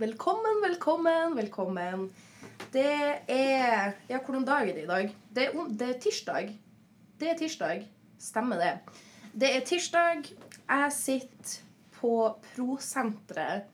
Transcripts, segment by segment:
Velkommen, velkommen, velkommen. Det er Ja, hvordan dag er det i dag? Det er, det er tirsdag. Det er tirsdag. Stemmer det. Det er tirsdag. Jeg sitter på Prosenteret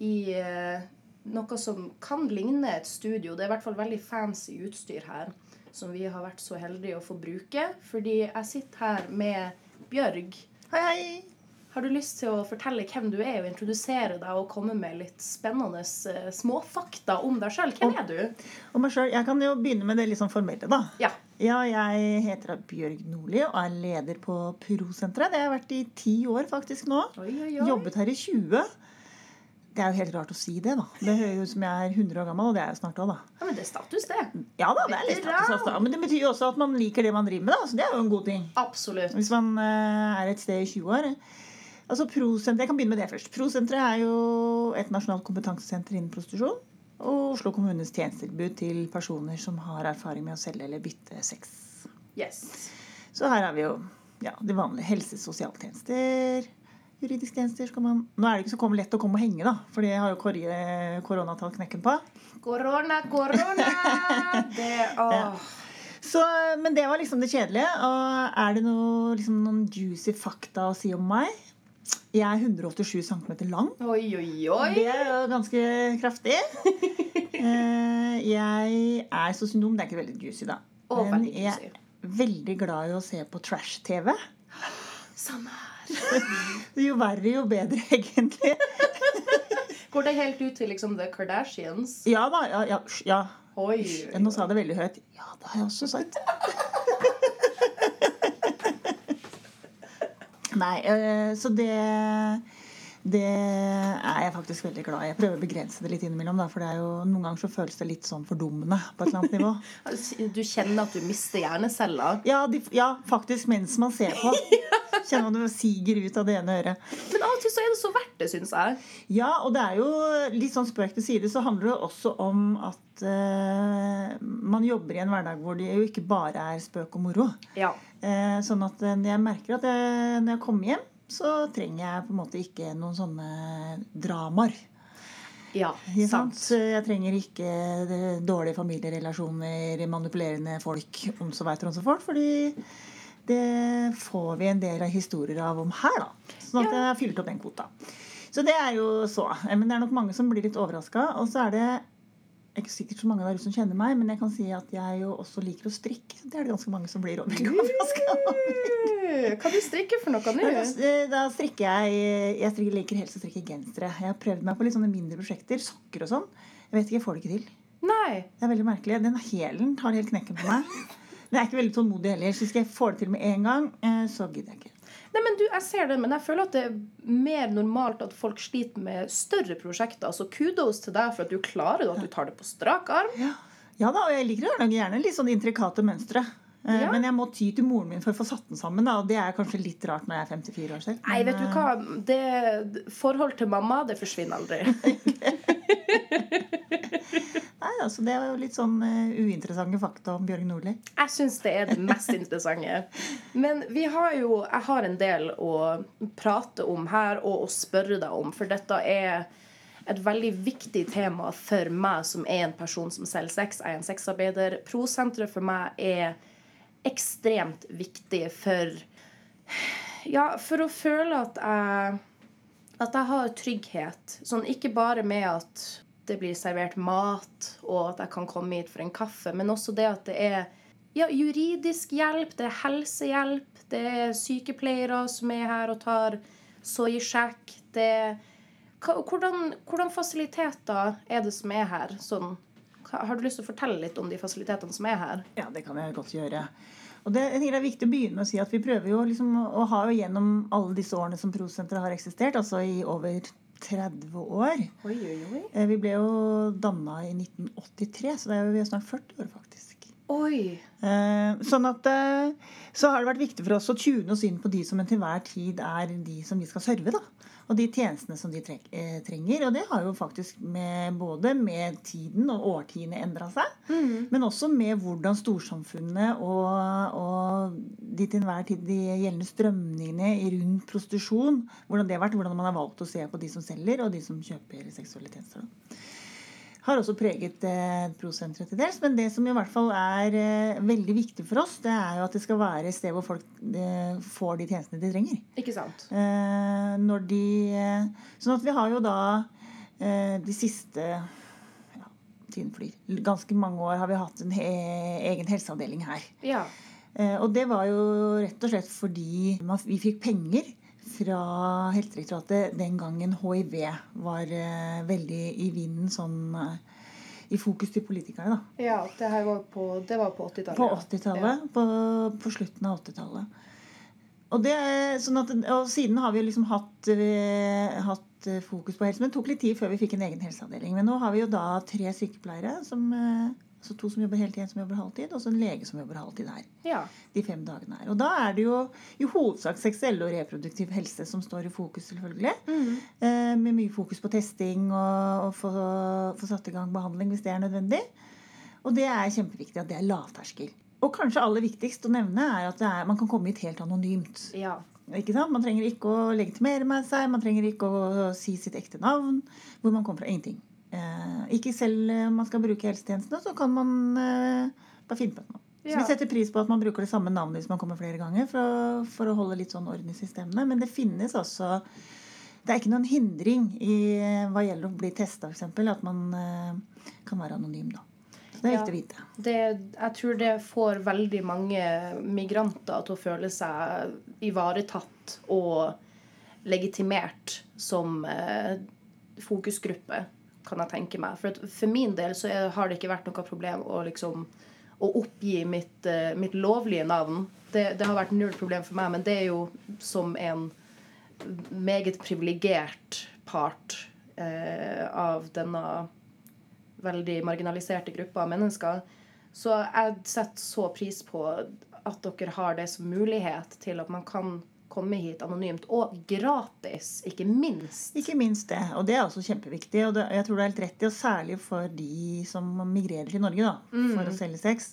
i eh, noe som kan ligne et studio. Det er i hvert fall veldig fancy utstyr her, som vi har vært så heldige å få bruke. Fordi jeg sitter her med Bjørg. Hei, hei. Har du lyst til å fortelle hvem du er, og introdusere deg og komme med litt spennende eh, småfakta om deg sjøl? Hvem er du? Om meg selv, Jeg kan jo begynne med det litt sånn formelle, da. Ja. Ja, jeg heter Bjørg Nordli og er leder på Prosenteret. Det har jeg vært i ti år faktisk nå. Oi, oi, oi. Jobbet her i 20. Det er jo helt rart å si det, da. Det høres ut som jeg er 100 år gammel, og det er jeg snart òg, da. Ja, men det er status, det. Ja da, det er litt status, altså. Men det betyr jo også at man liker det man driver med, da. Så det er jo en god ting. Absolutt. Hvis man eh, er et sted i 20 år. Altså Prosenteret, Jeg kan begynne med det først. Prosenteret er jo et nasjonalt kompetansesenter innen prostitusjon. Og Oslo kommunes tjenestetilbud til personer som har erfaring med å selge eller bytte sex. Yes. Så her har vi jo ja, de vanlige helse- og sosialtjenester. Juridiske tjenester skal man Nå er det ikke så lett å komme og henge, da. For det har jo koronatall knekken på. Korona, korona! Det åh. Så, men det var liksom det kjedelige. Og er det noe, liksom, noen juicy fakta å si om meg? Jeg er 187 cm lang. Oi, oi, oi. Det er jo ganske kraftig. Eh, Jeg er sosionom. Det er ikke veldig juicy, da. Å, Men jeg er veldig glad i å se på trash-TV. Samme her. Jo verre, jo bedre, egentlig. Går det helt ut til liksom The Kardashians? Ja da. Ja, ja, ja. Oi. Nå sa jeg det veldig høyt. Ja, det har jeg også sagt. Nei, eh, så det det er jeg faktisk veldig glad i. Jeg prøver å begrense det litt innimellom. Da, for det er jo, noen ganger så føles det litt sånn fordummende på et eller annet nivå. Du kjenner at du mister hjerneceller? Ja, de, ja faktisk mens man ser på. Kjenner man det siger ut av det ene øret. Men av og til så er det så verdt det, syns jeg. Ja, og det er jo litt sånn spøk til side, så handler det også om at uh, man jobber i en hverdag hvor det jo ikke bare er spøk og moro. Ja. Uh, sånn at eh, jeg merker at jeg, når jeg kommer hjem, så trenger jeg på en måte ikke noen sånne dramaer. Ja, sant. sant? Jeg trenger ikke dårlige familierelasjoner, manipulerende folk, om så veit om så fort. Fordi det får vi en del av historier av om her, da. Sånn at Ja. jeg har fylt opp den kvota. Så det er jo så. Eh, Men det er nok mange som blir litt overraska. Og så er det ikke sikkert så mange der ute som kjenner meg, men jeg kan si at jeg jo også liker å strikke. Det er det ganske mange som blir overraska over. Hva du strikker for noe nå? Da, da strikker jeg Jeg strikker, liker helst å strikke gensere. Jeg har prøvd meg på litt sånne mindre prosjekter. Sokker og sånn. Jeg vet ikke, jeg får det ikke til. Nei. Det er veldig merkelig. Den hælen tar helt knekken på meg. Men jeg er ikke veldig tålmodig heller. Så skal jeg få det til med en gang, eh, så gidder jeg ikke. Nei, men du, jeg ser det, men jeg føler at det er mer normalt at folk sliter med større prosjekter. Så kudos til deg for at du klarer det, og at du tar det på strak arm. Ja, ja da, og jeg liker å lage gjerne litt sånn intrikate mønstre. Eh, Ja. Men jeg må ty til moren min for å få satt den sammen. Da, og det er kanskje litt rart når jeg er 54 år selv. Nei, vet du eh, hva? Det, forhold til mamma, det forsvinner aldri. Nei, altså, Det er jo litt sånn uh, uinteressante fakta om Bjørg Nordli. Jeg syns det er det mest interessante. Men vi har jo, jeg har en del å prate om her og å spørre deg om, for dette er et veldig viktig tema for meg som er en person som selger sex. Jeg er en sexarbeider. Prosenteret for meg er ekstremt viktig for Ja, for å føle at jeg at jeg har trygghet. Sånn ikke bare med at det blir servert mat, og at jeg kan komme hit for en kaffe, men også det at det er ja, juridisk hjelp, det er helsehjelp, det er sykepleiere som er her og tar soy-sjekk. Det hvordan, hvordan fasiliteter er det som er her? Sånn, har du lyst til å fortelle litt om de fasilitetene som er her? Ja, det kan jeg godt gjøre. Og det, jeg det er viktig å begynne med å si at vi prøver jo liksom å ha jo gjennom alle disse årene som Prosenteret har eksistert, altså i over 30 år. Oi, oi, oi. Eh, Vi ble jo danna i 1983, så det er jo, vi er snart 40 år, faktisk. Oi. Eh, sånn at eh, Så har det vært viktig for oss å tune oss inn på de som til hver tid er de som vi skal serve. da. Og de tjenestene som de eh, trenger. Og det har jo faktisk med, både med tiden og årtiene endra seg. Men også med hvordan storsamfunnet og, og de til enhver tid de gjeldende strømningene rundt prostitusjon, hvordan det har vært, hvordan man har valgt å se på de som selger, og de som kjøper seksuelle tjenester. da har også preget eh, prosenteret til dels. Men det som i hvert fall er eh, veldig viktig for oss, det er jo at det skal være et sted hvor folk eh, får de tjenestene de trenger. Ikke sant? Eh, når de eh, Sånn at vi har jo da eh, de siste ja, Tiden flyr. Ganske mange år har vi hatt en he egen helseavdeling her. Ja. Eh, og det var jo rett og slett fordi man, vi fikk penger fra Helsedirektoratet den gangen hiv var eh, veldig i vinden sånn eh, i fokus til politikerne. da. ja det her var på, det var på 80-tallet. På 80-tallet. På, på slutten av 80-tallet. Og, det sånn at, og siden har vi liksom hatt, eh, hatt fokus på helse. Men det tok litt tid før vi fikk en egen helseavdeling. Men nå har vi jo da tre sykepleiere. Som, altså to som jobber heltid, en som jobber halvtid, og så en lege som jobber halvtid her. Ja. De fem dagene her. Og da er det jo i hovedsak seksuell og reproduktiv helse som står i fokus, selvfølgelig. Eh, med mye fokus på testing og, og få, få satt i gang behandling hvis det er nødvendig. Og det er kjempeviktig at det er lavterskel. Og kanskje aller viktigst å nevne er at det er, man kan komme hit helt anonymt. ja. Man trenger ikke å legitimere med seg, man trenger ikke å si sitt ekte navn. Hvor man kommer fra. Ingenting. Eh, ikke selv om man skal bruke helsetjenestene, så kan man eh, bare finne på et navn. Så Ja. Vi setter pris på at man bruker det samme navnet hvis man kommer flere ganger, for å, for å holde litt sånn orden i systemene. Men det finnes også Det er ikke noen hindring i eh, hva gjelder å bli testa, f.eks. At man eh, kan være anonym, da. Så det er viktig å vite. Det, jeg tror det får veldig mange migranter til å føle seg ivaretatt og legitimert som eh, fokusgruppe, kan jeg tenke meg. For, for min del så er, har det ikke vært noe problem å liksom å oppgi mitt, uh, mitt lovlige navn. Det, det har vært null problem for meg, men det er jo som en meget privilegert part uh, av denne veldig marginaliserte gruppa av mennesker. Så jeg setter så pris på at dere har det som mulighet til at man kan komme hit anonymt, og gratis, ikke minst. Ikke minst det. Og det er også kjempeviktig. Og det, jeg tror du har helt rett i, og særlig for de som migrerer til Norge da, for å selge sex,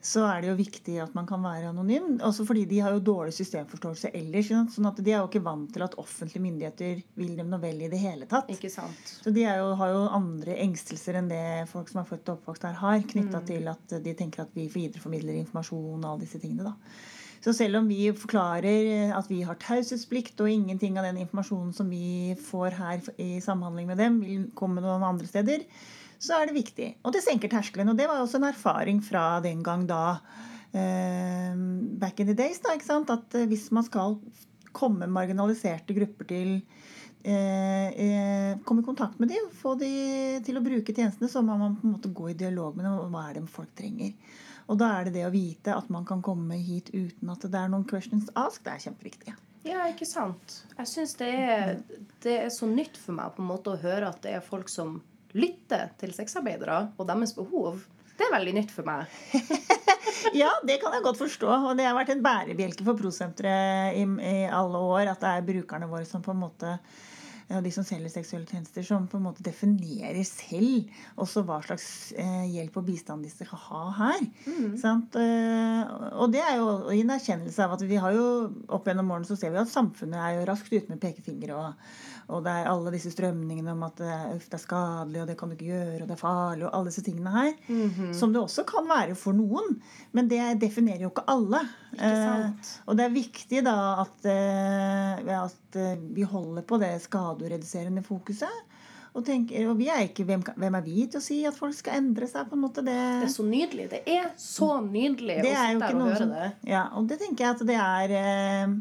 så er det jo viktig at man kan være anonym. Også fordi de har jo dårlig systemforståelse ellers. Sånn at de er jo ikke vant til at offentlige myndigheter vil dem noe vel i det hele tatt. Ikke sant? Så de jo, har jo andre engstelser enn det folk som er født og oppvokst her, har. Knytta til at de tenker at vi videreformidler informasjon og alle disse tingene. da. Så selv om vi forklarer at vi har taushetsplikt, og ingenting av den informasjonen som vi får her i samhandling med dem, vil komme noen andre steder, så er det viktig. Og det senker terskelen. Og det var også en erfaring fra den gang da eh, Back in the days, da. ikke sant? At eh, hvis man skal komme marginaliserte grupper til eh, eh, komme i kontakt med dem, få dem til å bruke tjenestene, så må man på en måte gå i dialog med dem. om Hva er det folk trenger? Og da er det det å vite at man kan komme hit uten at det er noen questions asked, det er kjempeviktig. Ja, ikke sant. Jeg syns det, det er så nytt for meg på en måte å høre at det er folk som lytter til sexarbeidere og deres behov. Det er veldig nytt for meg. Ja, det kan jeg godt forstå. Og det har vært en bærebjelke for Prosenteret i, i alle år at det er brukerne våre som på en måte og de som selger seksuelle tjenester, som på en måte definerer selv også hva slags eh, hjelp og bistand de skal ha her. Sant? Eh, og det er jo i en erkjennelse av at vi har jo opp gjennom årene så ser vi at samfunnet er jo raskt ute med pekefingre. Og, og det er alle disse strømningene om at eh, det er skadelig, og det kan du ikke gjøre, og det er farlig, og alle disse tingene her. Som det også kan være for noen. Men det definerer jo ikke alle. Eh, og det er viktig da at, eh, at eh, vi holder på det skadereduserende fokuset. Og, tenker, og vi er ikke, hvem, hvem er vi til å si at folk skal endre seg? på en måte det, Det er så nydelig. Det er så nydelig det å sitte der og høre som, det. ja, og det tenker jeg at det er eh,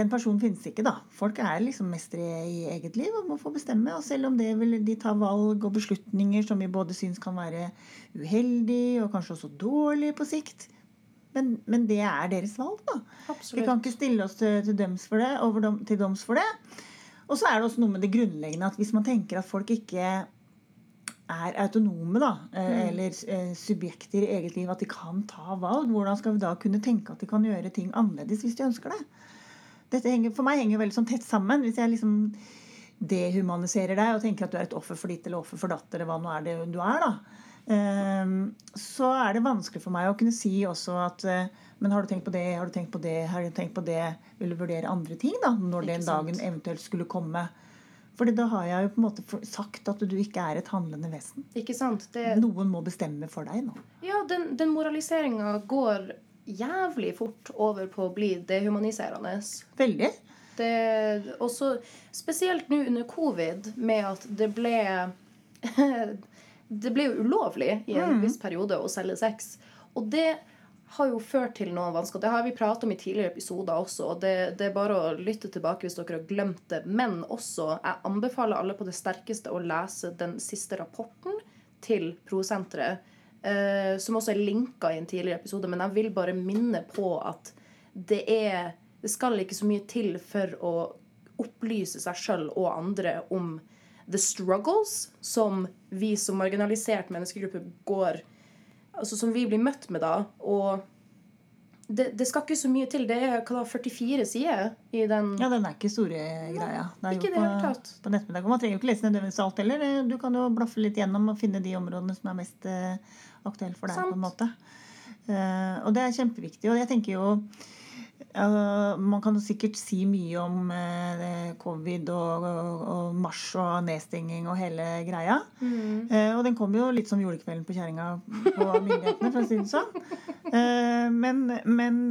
Den personen finnes ikke, da. Folk er liksom mestere i eget liv og må få bestemme. Og selv om det vil de ta valg og beslutninger som vi både syns kan være uheldig og kanskje også dårlig på sikt. Men, men det er deres valg, da. Vi kan ikke stille oss til, til, døms for det, over dom, til doms for det. Og så er det også noe med det grunnleggende at hvis man tenker at folk ikke er autonome, da, eh, eller eh, subjekter i eget liv, at de kan ta valg, hvordan skal vi da kunne tenke at de kan gjøre ting annerledes hvis de ønsker det? Dette henger, for meg henger veldig sånn tett sammen. Hvis jeg liksom dehumaniserer deg og tenker at du er et offer for ditt eller offer for datt, eller hva nå er det du er, da, så er det vanskelig for meg å kunne si også at eh, Men har du tenkt på det, har du tenkt på det, har du tenkt på det? Vil du vurdere andre ting da, når den dagen eventuelt skulle komme? Fordi da har jeg jo på en måte sagt at du ikke er et handlende vesen. Ikke sant? Det, Noen må bestemme for deg nå. ja, den, den moraliseringa går jævlig fort over på å bli dehumaniserende. Veldig. Det, også spesielt nå under covid, med at det ble Det ble jo ulovlig i en viss periode å selge sex. Og det har jo ført til noen vansker. Det har vi pratet om i tidligere episoder også. og det, det er bare å lytte tilbake hvis dere har glemt det. Men også, jeg anbefaler alle på det sterkeste å lese den siste rapporten til Prosenteret. Eh, som også er linka i en tidligere episode. Men jeg vil bare minne på at det er Det skal ikke så mye til for å opplyse seg sjøl og andre om the struggles som vi som marginalisert menneskegruppe går Altså som vi blir møtt med da. Og det, det skal ikke så mye til. Det er hva da, 44 sider i den Ja, den er ikke store greia. Det er ikke jo det på, tatt. på nettmiddag. Man trenger jo ikke lese nødvendigvis alt heller. Du kan jo blaffe litt gjennom og finne de områdene som er mest eh, aktuelle for deg. Sant. på en måte. Uh, og det er kjempeviktig. Og jeg tenker jo ja, Man kan sikkert si mye om eh, covid og, og, og mars og nedstenging og hele greia. Eh, og den kom jo litt som julekvelden på kjerringa på myndighetene, for å si det sånn. Eh, men men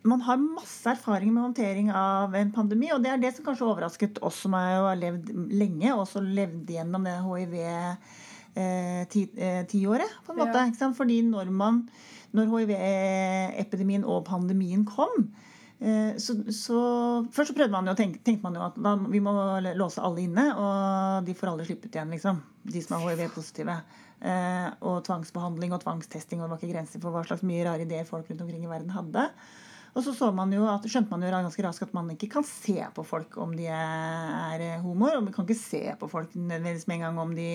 man har masse erfaring med håndtering av en pandemi, og det er det som kanskje overrasket oss som har levd lenge, og også levd gjennom det hiv-tiåret, på en måte. Ja. Fordi når man når hiv-epidemien og pandemien kom, eh, så, så Først så prøvde man jo, tenkte, tenkte man jo at da, vi må låse alle inne, og de får alle slippe ut igjen, liksom. De som er hiv-positive. Eh, og tvangsbehandling og tvangstesting, og det var ikke grenser for hva slags mye rare ideer folk rundt omkring i verden hadde. Og så, så man at, skjønte man jo ganske raskt at man ikke kan se på folk om de er homoer. Og man kan ikke se på folk nødvendigvis med en gang om de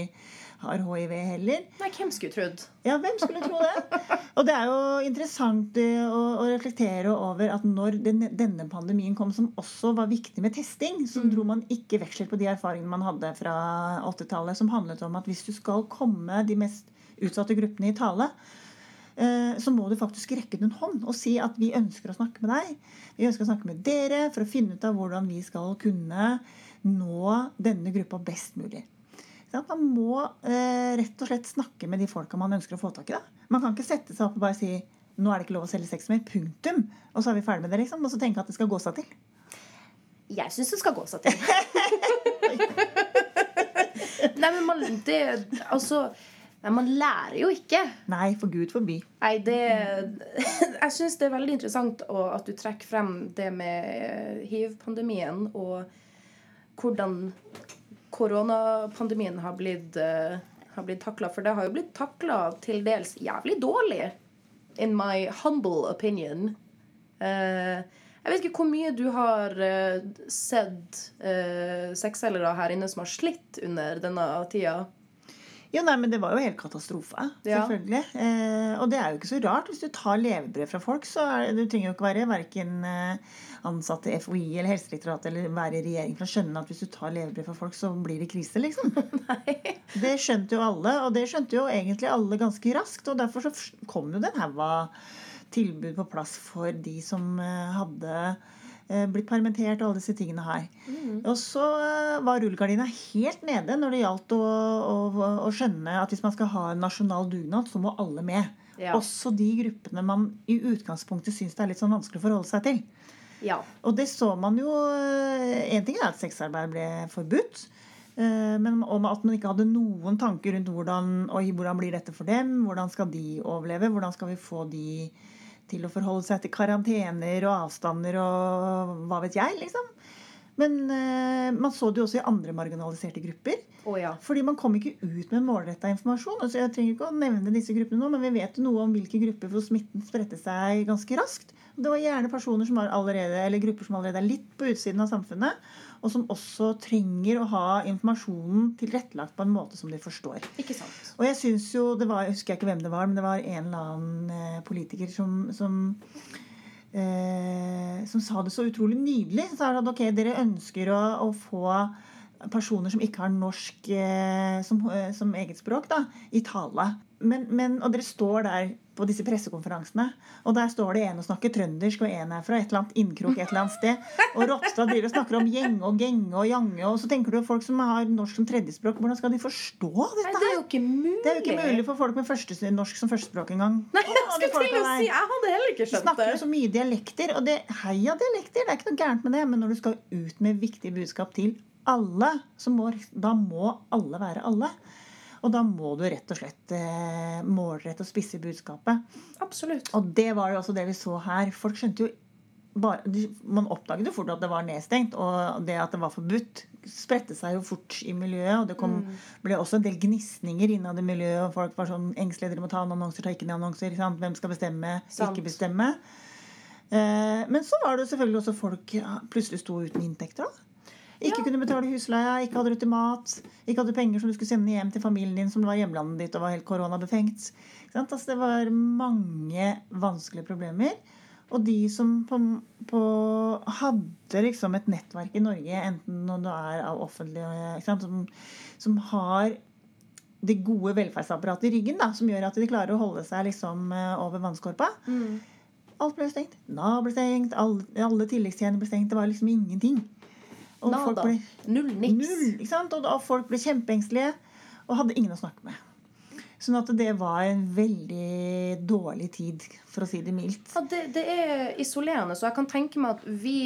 har hiv heller. Nei, hvem skulle trodd? Ja, hvem skulle tro det? Og det er jo interessant eh, å, å reflektere over at når den, denne pandemien kom, som også var viktig med testing, så dro man ikke veksel på de erfaringene man hadde fra 80-tallet, som handlet om at hvis du skal komme de mest utsatte gruppene i tale, eh, så må du faktisk rekke ut en hånd og si at vi ønsker å snakke med deg. Vi ønsker å snakke med dere for å finne ut av hvordan vi skal kunne nå denne gruppa best mulig. Man må eh, rett og slett snakke med de folka man ønsker å få tak i. Da. Man kan ikke sette seg opp og bare si nå er det ikke lov å selge sex mer. Punktum. Og så er vi ferdig med det. liksom. Og så tenke at det skal gå seg til. Jeg syns det skal gå seg til. Nei, men man det, Altså Man lærer jo ikke. Nei, for Gud forby. Nei, det Jeg syns det er veldig interessant å, at du trekker frem det med eh, hiv-pandemien og hvordan koronapandemien har blitt, uh, blitt takla. For det har jo blitt takla til dels jævlig dårlig, in my humble opinion. Uh, jeg vet ikke hvor mye du har uh, sett uh, sexselgere her inne som har slitt under denne tida. Jo, nei, men Det var jo helt katastrofe. Ja. selvfølgelig. Eh, og det er jo ikke så rart. Hvis du tar levebrød fra folk, så er, du trenger jo ikke være verken eh, ansatt i FHI eller Helsedirektoratet eller være i regjering for å skjønne at hvis du tar levebrød fra folk, så blir det krise, liksom. nei. Det skjønte jo alle, og det skjønte jo egentlig alle ganske raskt. Og derfor så kom jo den haug av tilbud på plass for de som eh, hadde blitt permittert og alle disse tingene her. Og så eh, var rullegardina helt nede når det gjaldt å, å, å skjønne at hvis man skal ha en nasjonal dugnad, så må alle med. Ja. Også de gruppene man i utgangspunktet syns det er litt sånn vanskelig å forholde seg til. Ja. Og det så man jo En ting er at sexarbeid ble forbudt. eh, Men om at man ikke hadde noen tanker rundt hvordan, hvordan blir dette for dem. Hvordan skal de overleve? Hvordan skal vi få de til å forholde seg til karantener og avstander og hva vet jeg, liksom. Men uh, man så det jo også i andre marginaliserte grupper. Oh, ja. Fordi man kom ikke ut med målretta informasjon. Altså jeg trenger ikke å nevne disse gruppene nå, men vi vet jo noe om hvilke grupper hvor smitten spredte seg ganske raskt. Det var gjerne personer som har allerede, eller grupper som allerede er litt på utsiden av samfunnet, og som også trenger å ha informasjonen tilrettelagt på en måte som de forstår. Ikke sant. Og jeg synes jo, det var, jeg husker ikke hvem det var, men det var en eller annen eh, politiker som, som eh, som sa det så utrolig nydelig. Så sa at ok, dere ønsker å, å få personer som ikke har norsk eh, som, eh, som eget språk, da, i tale. Men, men, og dere står der på disse pressekonferansene, og der står det en og snakker trøndersk, og en er fra et eller annet innkrok et eller annet sted. Og Ropstad driver og snakker om gjenge og genge og jange, og så tenker du folk som har norsk som tredjespråk, hvordan skal de forstå Nei, her? det er jo ikke mulig. Det er jo ikke mulig for folk med første, norsk som førstespråk engang. Nei, jeg skulle til å si Jeg hadde heller ikke skjønt skjønt snakker det. jo så mye dialekter, og det heia dialekter. Det er ikke noe gærent med det, men når du skal ut med viktige budskap til alle, så må, da må alle være alle. Og da må du rett og slett eh, målrette og spisse budskapet. Absolutt. Og det var jo også det vi så her. Folk skjønte jo bare, Man oppdaget jo fort at det var nedstengt, og det at det var forbudt, spredte seg jo fort i miljøet. Og det kom, ble også en del gnisninger innad i miljøet, og folk var sånn engstelige. Dere må ta ned annonser, ta ikke ned annonser. sant? Hvem skal bestemme, Sant. ikke bestemme. Eh, men så var det selvfølgelig også folk ja, plutselig sto uten inntekter. da. Ikke kunne betale husleia, ikke hadde råd til mat, ikke hadde penger som du skulle sende hjem til familien din som var hjemlandet ditt og var helt koronabefengt. Altså, det var mange vanskelige problemer. Og de som på, på, hadde liksom et nettverk i Norge, enten når du er av offentlig? Som, som har det gode velferdsapparatet i ryggen, da, som gjør at de klarer å holde seg liksom eh, over vannskorpa. Mm. Alt ble stengt. Nav ble stengt. Alle, alle tilleggstjenester ble stengt. Det var liksom ingenting. Og folk Nada. ble Null niks. null. Ikke sant? Og da folk ble kjempeengstelige og hadde ingen å snakke med. Sånn at det var en veldig dårlig tid, for å si det mildt. Ja, det, det er isolerende. Så jeg kan tenke meg at vi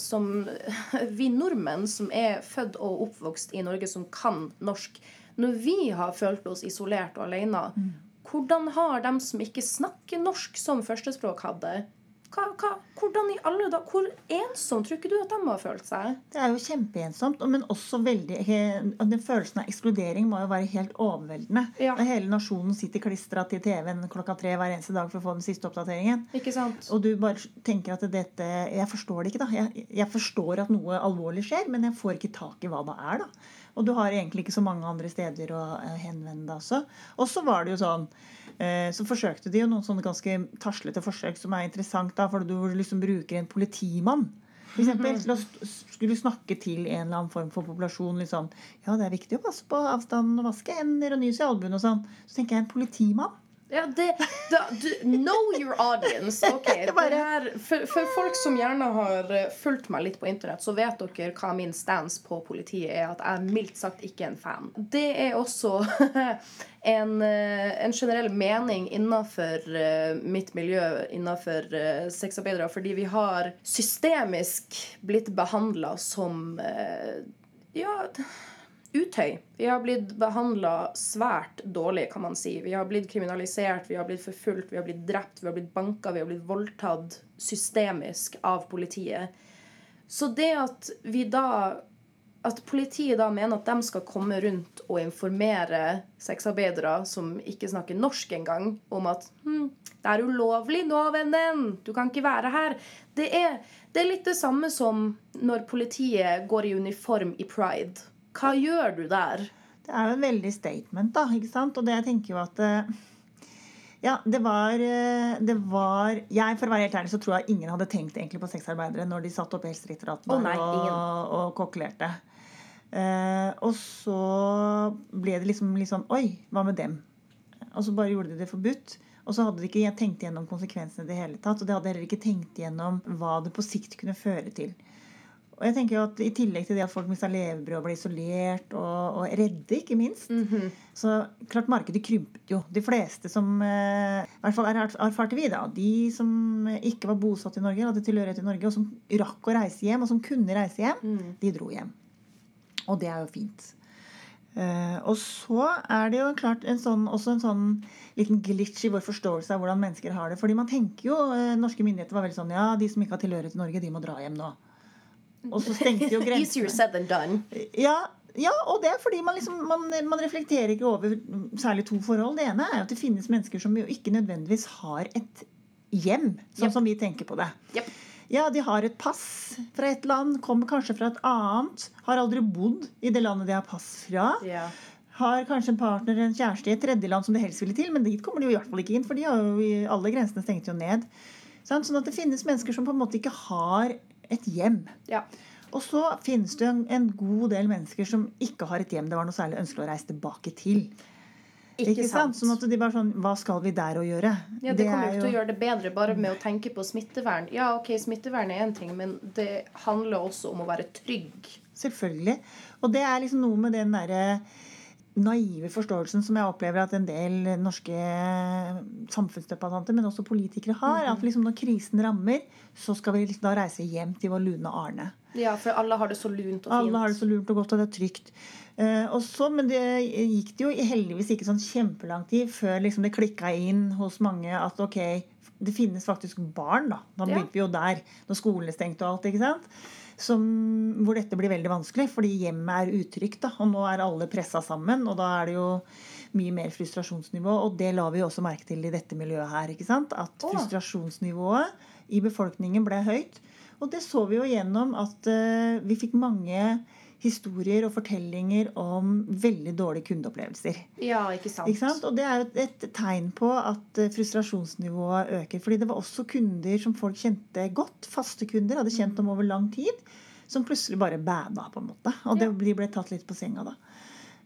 som Vi nordmenn som er født og oppvokst i Norge, som kan norsk Når vi har følt oss isolert og alene, hvordan har de som ikke snakker norsk som førstespråk, hatt det? Hva, hva, hvordan i alle da, Hvor ensom tror ikke du at de har følt seg? Det er jo kjempeensomt, men også veldig he- Den følelsen av ekskludering må jo være helt overveldende. Ja. Når hele nasjonen sitter klistra til TV-en klokka tre hver eneste dag for å få den siste oppdateringen. Ikke sant? Og du bare tenker at dette Jeg forstår det ikke, da. Jeg, jeg forstår at noe alvorlig skjer, men jeg får ikke tak i hva det er, da. Og du har egentlig ikke så mange andre steder å eh, henvende deg også. Og så var det jo sånn eh, Så forsøkte de jo noen sånne ganske taslete forsøk som er interessant, da, for du liksom bruker en politimann. For eksempel, til å skulle snakke til en eller annen form for populasjon. Liksom. Ja, det er viktig å passe på avstanden og vaske hender og nys i albuen og sånn. Så tenker jeg en politimann. Ja, det, da, du, know your audience. Okay, Det her, for, for folk som gjerne har eh, fulgt meg litt på internett, så vet dere hva min stance på politiet er. At jeg er mildt sagt ikke en fan. Det er også en, eh, en generell mening innenfor eh, mitt miljø, innenfor eh, sexarbeidere, fordi vi har systemisk blitt behandla som ja, utøy. Vi har blitt behandla svært dårlig, kan man si. Vi har blitt kriminalisert, vi har blitt forfulgt, vi har blitt drept, vi har blitt banka, vi har blitt voldtatt systemisk av politiet. Så det at vi da at politiet da mener at de skal komme rundt og informere sexarbeidere som ikke snakker norsk engang, om at hm, det er ulovlig nå, vennen. Du kan ikke være her. Det er, det er litt det samme som når politiet går i uniform i pride. Hva gjør du der? Det er jo en veldig statement, da. ikke sant? Og det jeg tenker jo at eh, Ja, det var, eh, det var Jeg, for å være helt ærlig, så tror jeg ingen hadde tenkt egentlig på sexarbeidere når de satt oppe i Helsedirektoratet oh, og, og kokkelerte. Eh, og så ble det liksom litt sånn Oi, hva med dem? Og så bare gjorde de det forbudt. Og så hadde de ikke tenkt gjennom konsekvensene i det hele tatt. Og de hadde heller ikke tenkt gjennom hva det på sikt kunne føre til. Og jeg tenker jo at I tillegg til det at folk mista levebrød og ble isolert og, og redde, ikke minst, så klart markedet krympet jo. De fleste som eh, i hvert fall er- erfarte vi, da, de som ikke var bosatt i Norge, hadde tilhørighet i Norge, og som rakk å reise hjem, og som kunne reise hjem, de dro hjem. Og det er jo fint. Uh, og så er det jo klart en sånn, også en sånn liten glitch i vår forståelse av hvordan mennesker har det. Fordi man tenker jo, uh, Norske myndigheter var veldig sånn Ja, de som ikke har tilhørighet til Norge, de må dra hjem nå. Og så stengte jo Easier grensene. said than done. Ja, Ja, og det er fordi man, liksom, man, man reflekterer ikke over særlig to forhold. Det ene er at det finnes mennesker som jo ikke nødvendigvis har et hjem, sånn Yep. som vi tenker på det. Yep. Ja, de har et pass fra et land, kommer kanskje fra et annet, har aldri bodd i det landet de har pass fra. Ja. Har kanskje en partner en kjæreste i et tredjeland som de helst ville til, men dit kommer de jo i hvert fall ikke inn, for de har jo alle grensene stengt jo ned. Sånn at det finnes mennesker som på en måte ikke har et hjem. ja. Og så finnes det en, en god del mennesker som ikke har et hjem det var noe særlig ønskelig å reise tilbake til. Ikke, sant. Sånn at de bare sånn Hva skal vi der å gjøre? Ja, Det kommer er jo ikke til å gjøre det bedre bare med å tenke på smittevern. Ja, ok, smittevern er én ting, men det handler også om å være trygg. Selvfølgelig. Og det er liksom noe med den derre naive forståelsen som jeg opplever at en del norske samfunnsdebattanter, men også politikere har. At liksom når krisen rammer, så skal vi liksom da reise hjem til vår lune Arne. Ja, for alle har det så lunt og fint. Alle har det så lunt og godt, og det er trygt. Eh, også, Men det gikk det jo heldigvis ikke sånn kjempelang tid før liksom det klikka inn hos mange at ok, det finnes faktisk barn. Da Da Ja. begynte vi jo der, når skolene stengte og alt. ikke sant? Som, hvor dette blir veldig vanskelig, fordi hjemmet er utrygt. Og nå er alle pressa sammen, og da er det jo mye mer frustrasjonsnivå. Og det la vi også merke til i dette miljøet her. ikke sant? At frustrasjonsnivået i befolkningen ble høyt. Og det så vi jo gjennom at eh, vi fikk mange historier og fortellinger om veldig dårlige kundeopplevelser. Ja, ikke sant. Ikke sant? Og det er et, et tegn på at eh, frustrasjonsnivået øker. Fordi det var også kunder som folk kjente godt, faste kunder, hadde kjent dem over lang tid, som plutselig bare bada, på en måte. Og det, de ble tatt litt på senga da.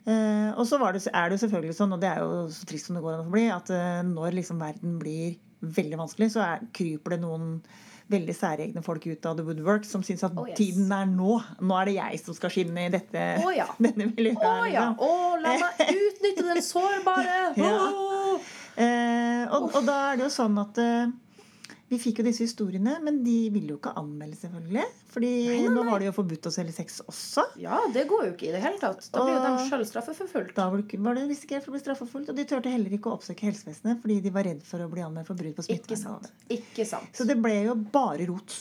Uh, og så var det, er det jo selvfølgelig sånn, og det er jo så trist som det går an å bli, at uh, når liksom verden blir veldig vanskelig, så er, kryper det noen veldig særegne folk ut av the woodwork som syns at Oh, yes. tiden er nå. Nå er det jeg som skal skinne i dette, oh, ja. denne miljøet. Å ja! liksom. La meg utnytte den sårbare! Ja. Eh, og, og da er det jo sånn at eh, vi fikk jo disse historiene, men de ville jo ikke anmelde, selvfølgelig. Fordi Nei, nei, nå var det jo forbudt å selge sex også. Ja, det går jo ikke i det hele tatt. Da blir jo de sjøl straffeforfulgt. Da var det, risikert for å bli straffeforfulgt. Og de turte heller ikke å oppsøke helsevesenet fordi de var redd for å bli anmeldt for brudd på smittevernloven. Ikke sant. Så det ble jo bare rot.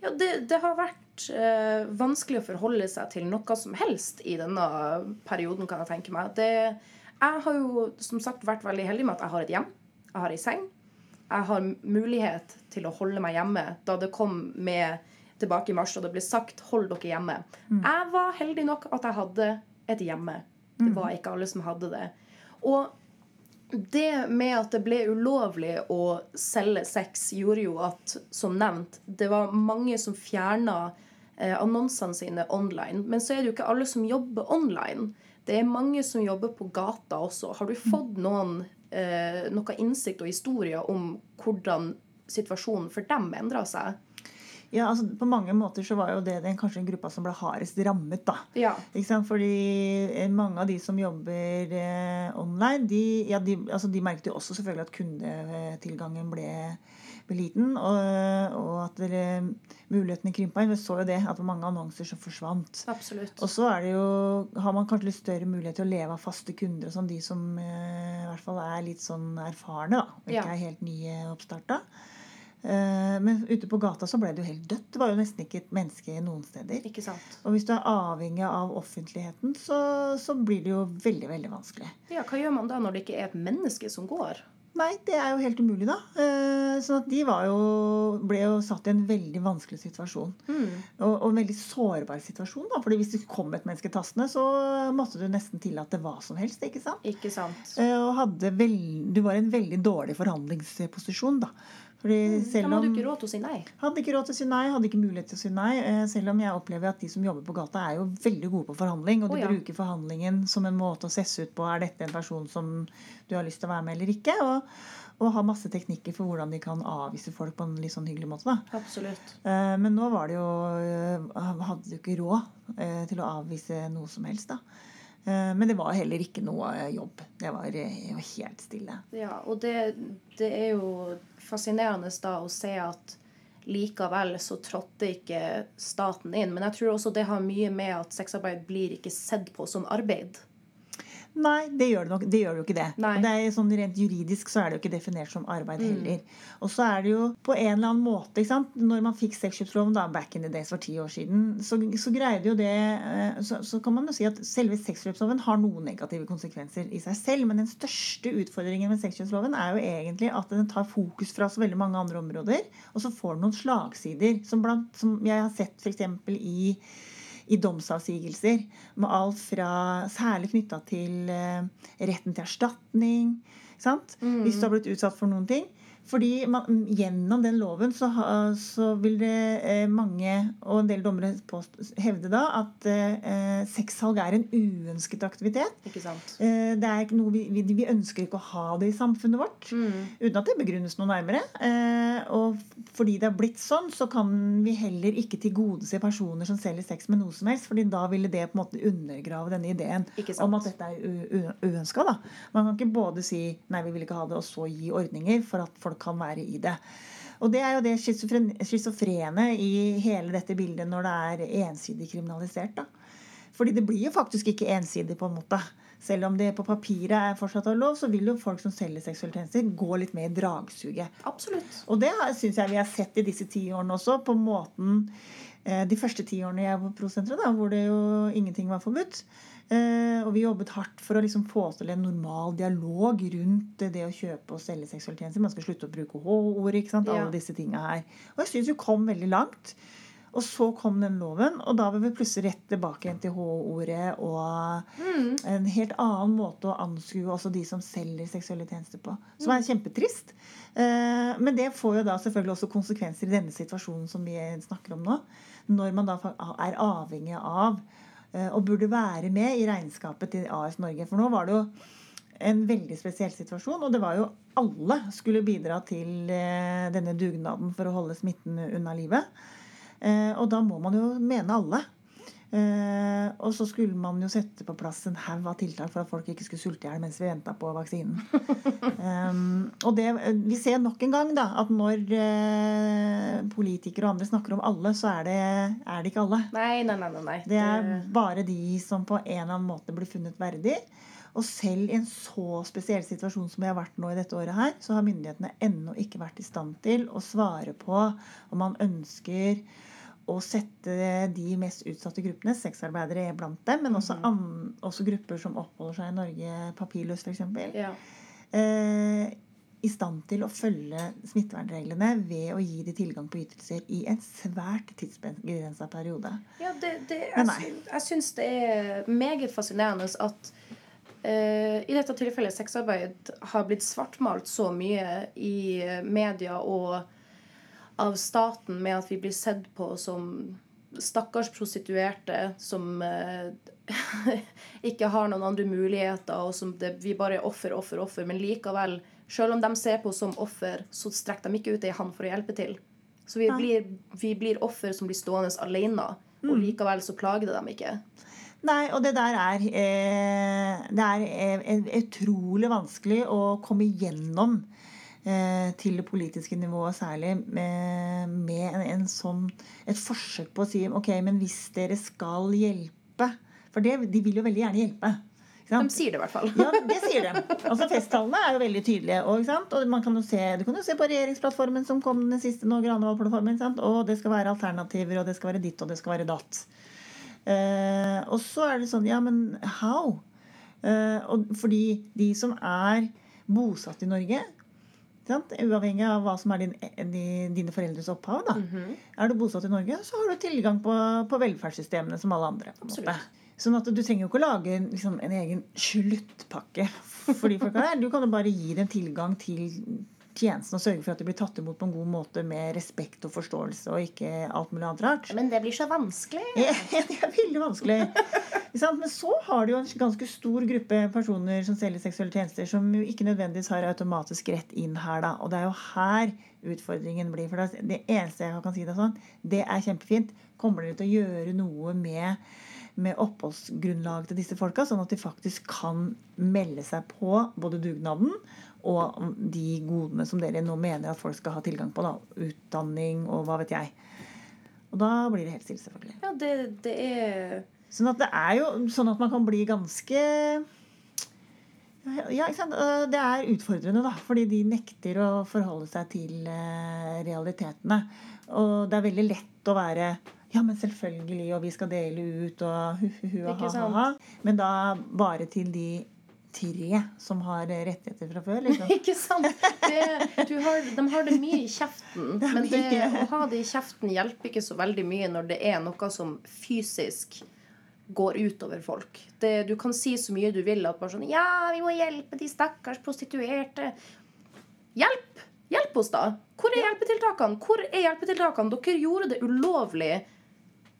Ja, det, det har vært eh, vanskelig å forholde seg til noe som helst i denne perioden, kan jeg tenke meg. Det, jeg har jo som sagt vært veldig heldig med at jeg har et hjem. Jeg har ei seng. Jeg har mulighet til å holde meg hjemme da det kom med tilbake i mars og det ble sagt 'hold dere hjemme'. Jeg var heldig nok at jeg hadde et hjemme. Det var ikke alle som hadde det. Og det med at det ble ulovlig å selge sex, gjorde jo at, som nevnt, det var mange som fjerna eh, annonsene sine online. Men så er det jo ikke alle som jobber online. Det er mange som jobber på gata også. Har du fått noen, noe innsikt og historier om hvordan situasjonen for dem endra seg? Ja, altså På mange måter så var jo det den kanskje en gruppa som ble hardest rammet. da. Ja. Fordi eh, mange av de som jobber eh, online, de, ja, de, altså de merket jo også selvfølgelig at kundetilgangen ble, ble liten. Og, og at det, mulighetene krympa inn. Vi så jo det, at det var mange annonser som forsvant. Absolutt. Og så er det jo, har man kanskje litt større mulighet til å leve av faste kunder. og sånn, De som eh, i hvert fall er litt sånn erfarne, da, og ikke Ja. er helt nye oppstarta. Eh, men ute på gata så ble det jo helt dødt. Det var jo nesten ikke et menneske noen steder. Ikke sant? Og hvis du er avhengig av offentligheten, så, så blir det jo veldig veldig vanskelig. Ja, Hva gjør man da når det ikke er et menneske som går? Nei, det er jo helt umulig, da. Sånn at de var jo, ble jo satt i en veldig vanskelig situasjon. Mm. Og, og en veldig sårbar situasjon. da, fordi hvis det kom et menneske tastende, så måtte du nesten tillate hva som helst. ikke sant? Ikke sant? Eh, Og hadde vel, du var i en veldig dårlig forhandlingsposisjon. da. Fordi selv hadde om ikke råd til å si nei. Hadde ikke råd til å si nei, hadde ikke mulighet til å si nei. eh, Selv om jeg opplever at de som jobber på gata, er jo veldig gode på forhandling. Og de oh, ja. bruker forhandlingen som en måte å sesse ut på er dette en person som du har lyst til å være med eller ikke. Og, og har masse teknikker for hvordan de kan avvise folk på en litt sånn hyggelig måte. da. Absolutt. Eh, Men nå var det jo eh, Hadde du ikke råd til å avvise noe som helst, da. Eh, Men det var heller ikke noe eh, jobb. Det var eh, helt stille. Ja, og det, det er jo fascinerende da å se at likevel så trådte ikke staten inn. Men jeg tror også det har mye med at sexarbeid blir ikke sett på som arbeid. Nei, det gjør det, nok, det gjør det jo ikke det. Nei. Og det er sånn Rent juridisk så er det jo ikke definert som arbeid Mm. heller. Og så er det jo på en eller annen måte ikke sant? Når man fikk sexkjøpsloven da, back in the days for ti år siden, så, så greide jo det eh, så, så kan man jo si at selve sexkjøpsloven har noen negative konsekvenser i seg selv. Men den største utfordringen med sexkjøpsloven er jo egentlig at den tar fokus fra så veldig mange andre områder. Og så får den noen slagsider, som, blant, som jeg har sett f.eks. i i domsavsigelser. Med alt fra Særlig knytta til eh, retten til erstatning. Sant? Hvis du har blitt utsatt for noen ting. Fordi man, gjennom den loven så, så vil det eh, mange, og en del dommere hevde da, at eh, sexsalg er en uønsket aktivitet. Ikke sant? Eh, det er ikke noe vi, vi, vi ønsker ikke å ha det i samfunnet vårt. Mm. Uten at det begrunnes noe nærmere. Eh, og fordi det har blitt sånn, så kan vi heller ikke tilgodese personer som selger sex med noe som helst, fordi da ville det på en måte undergrave denne ideen om at dette er uønska. Man kan ikke både si nei, vi vil ikke ha det, og så gi ordninger for at folk kan være i det. Og det er jo det schizofren- schizofrene i hele dette bildet når det er ensidig kriminalisert. da. Fordi det blir jo faktisk ikke ensidig, på en måte. Selv om det på papiret er fortsatt av lov, så vil jo folk som selger seksuelle tjenester, gå litt mer i dragsuget. Absolutt. Og det syns jeg vi har sett i disse ti årene også, på måten eh, De første ti årene jeg var på Prosenteret, da, hvor det jo ingenting var forbudt. Eh, og vi jobbet hardt for å liksom få til en normal dialog rundt det å kjøpe og selge seksuelle tjenester. Man skal slutte å bruke H-ord, ikke sant. Alle disse tinga her. Og jeg syns vi kom veldig langt. Og så kom den loven, og da var vi plutselig rett tilbake igjen til H-ordet og Mm. en helt annen måte å anskue også de som selger seksuelle tjenester på. Som er kjempetrist. Eh, Men det får jo da selvfølgelig også konsekvenser i denne situasjonen som vi snakker om nå. Når man da er avhengig av og burde være med i regnskapet til AS Norge. For nå var det jo en veldig spesiell situasjon, og det var jo alle skulle bidra til eh, denne dugnaden for å holde smitten unna livet. Eh, Og da må man jo mene alle. Eh, og så skulle man jo sette på plass en haug av tiltak for at folk ikke skulle sulte i hjel mens vi venta på vaksinen. um, og det, vi ser nok en gang da, at når eh, politikere og andre snakker om alle, så er det, er det ikke alle. Nei, nei. nei, nei. Det er bare de som på en eller annen måte blir funnet verdig. Og selv i en så spesiell situasjon som vi har vært nå i dette året her, så har myndighetene ennå ikke vært i stand til å svare på om man ønsker å sette de mest utsatte gruppene, sexarbeidere er blant dem, men også, an, også grupper som oppholder seg i Norge papirløst f.eks., Ja. eh, i stand til å følge smittevernreglene ved å gi de tilgang på ytelser i en svært tidsbegrensa periode. Ja, det, det, jeg, jeg syns det er meget fascinerende at eh, i dette tilfellet sexarbeid har blitt svartmalt så mye i media og av staten med at vi blir sett på som stakkars prostituerte som eh, ikke har noen andre muligheter, og som det, vi bare er offer, offer, offer. Men likevel, selv om de ser på oss som offer, så strekker de ikke ut ei hånd for å hjelpe til. Så vi blir, vi blir offer som blir stående alene, og likevel så plager det dem ikke. Nei, og det der er eh, Det er eh, utrolig vanskelig å komme igjennom eh, til det politiske nivået særlig med, med en, en sånn, et forsøk på å si ok, men hvis dere skal hjelpe For det, de vil jo veldig gjerne hjelpe. ikke De sier det i hvert fall. Ja, det sier de. Altså Festtallene er jo veldig tydelige. Og, ikke sant? og man kan jo se, Du kan jo se på regjeringsplattformen som kom den siste nå, Granavolden-plattformen. Og det skal være alternativer, og det skal være ditt, og det skal være datt. Uh, og så er det sånn Ja, men how? Uh, og fordi de som er bosatt i Norge? Uavhengig av hva som er din, di- dine foreldres opphav. da. -hmm. Er du bosatt i Norge, så har du tilgang på, på velferdssystemene som alle andre. Sånn at du trenger jo ikke å lage liksom, en egen sluttpakke for de folka der. Du kan jo bare gi dem tilgang til tjenesten og sørge for at de blir tatt imot på en god måte med respekt og forståelse og ikke alt mulig annet rart. Men det blir så vanskelig. Ja, det er veldig vanskelig. Men så har du jo en ganske stor gruppe personer som selger seksuelle tjenester, som jo ikke nødvendigvis har automatisk rett inn her. da. Og det er jo her utfordringen blir. For det eneste jeg kan si deg sånn, det er kjempefint. Kommer dere til å gjøre noe med, med oppholdsgrunnlaget til disse folka, sånn at de faktisk kan melde seg på både dugnaden og de godene som dere nå mener at folk skal ha tilgang på. da, Utdanning og hva vet jeg. Og da blir det helt stille, selvfølgelig. Ja, det, det er Sånn at det er jo sånn at man kan bli ganske Ja, ikke sant? Det er utfordrende, da, fordi de nekter å forholde seg til eh, realitetene. Og det er veldig lett å være ja, men selvfølgelig, og vi skal dele ut, og hu-hu-hu, ha-ha-ha. Men da bare til de tre som har rettigheter fra før. Liksom. Ikke sant? Det, du har, de har det mye i kjeften. Men det, å ha det i kjeften hjelper ikke så veldig mye når det er noe som fysisk går utover folk. Det, du kan si så mye du vil at bare sånn Ja, vi må hjelpe de stakkars prostituerte. Hjelp! Hjelp oss, da! Hvor er hjelpetiltakene? Hvor er hjelpetiltakene? Dere gjorde det ulovlig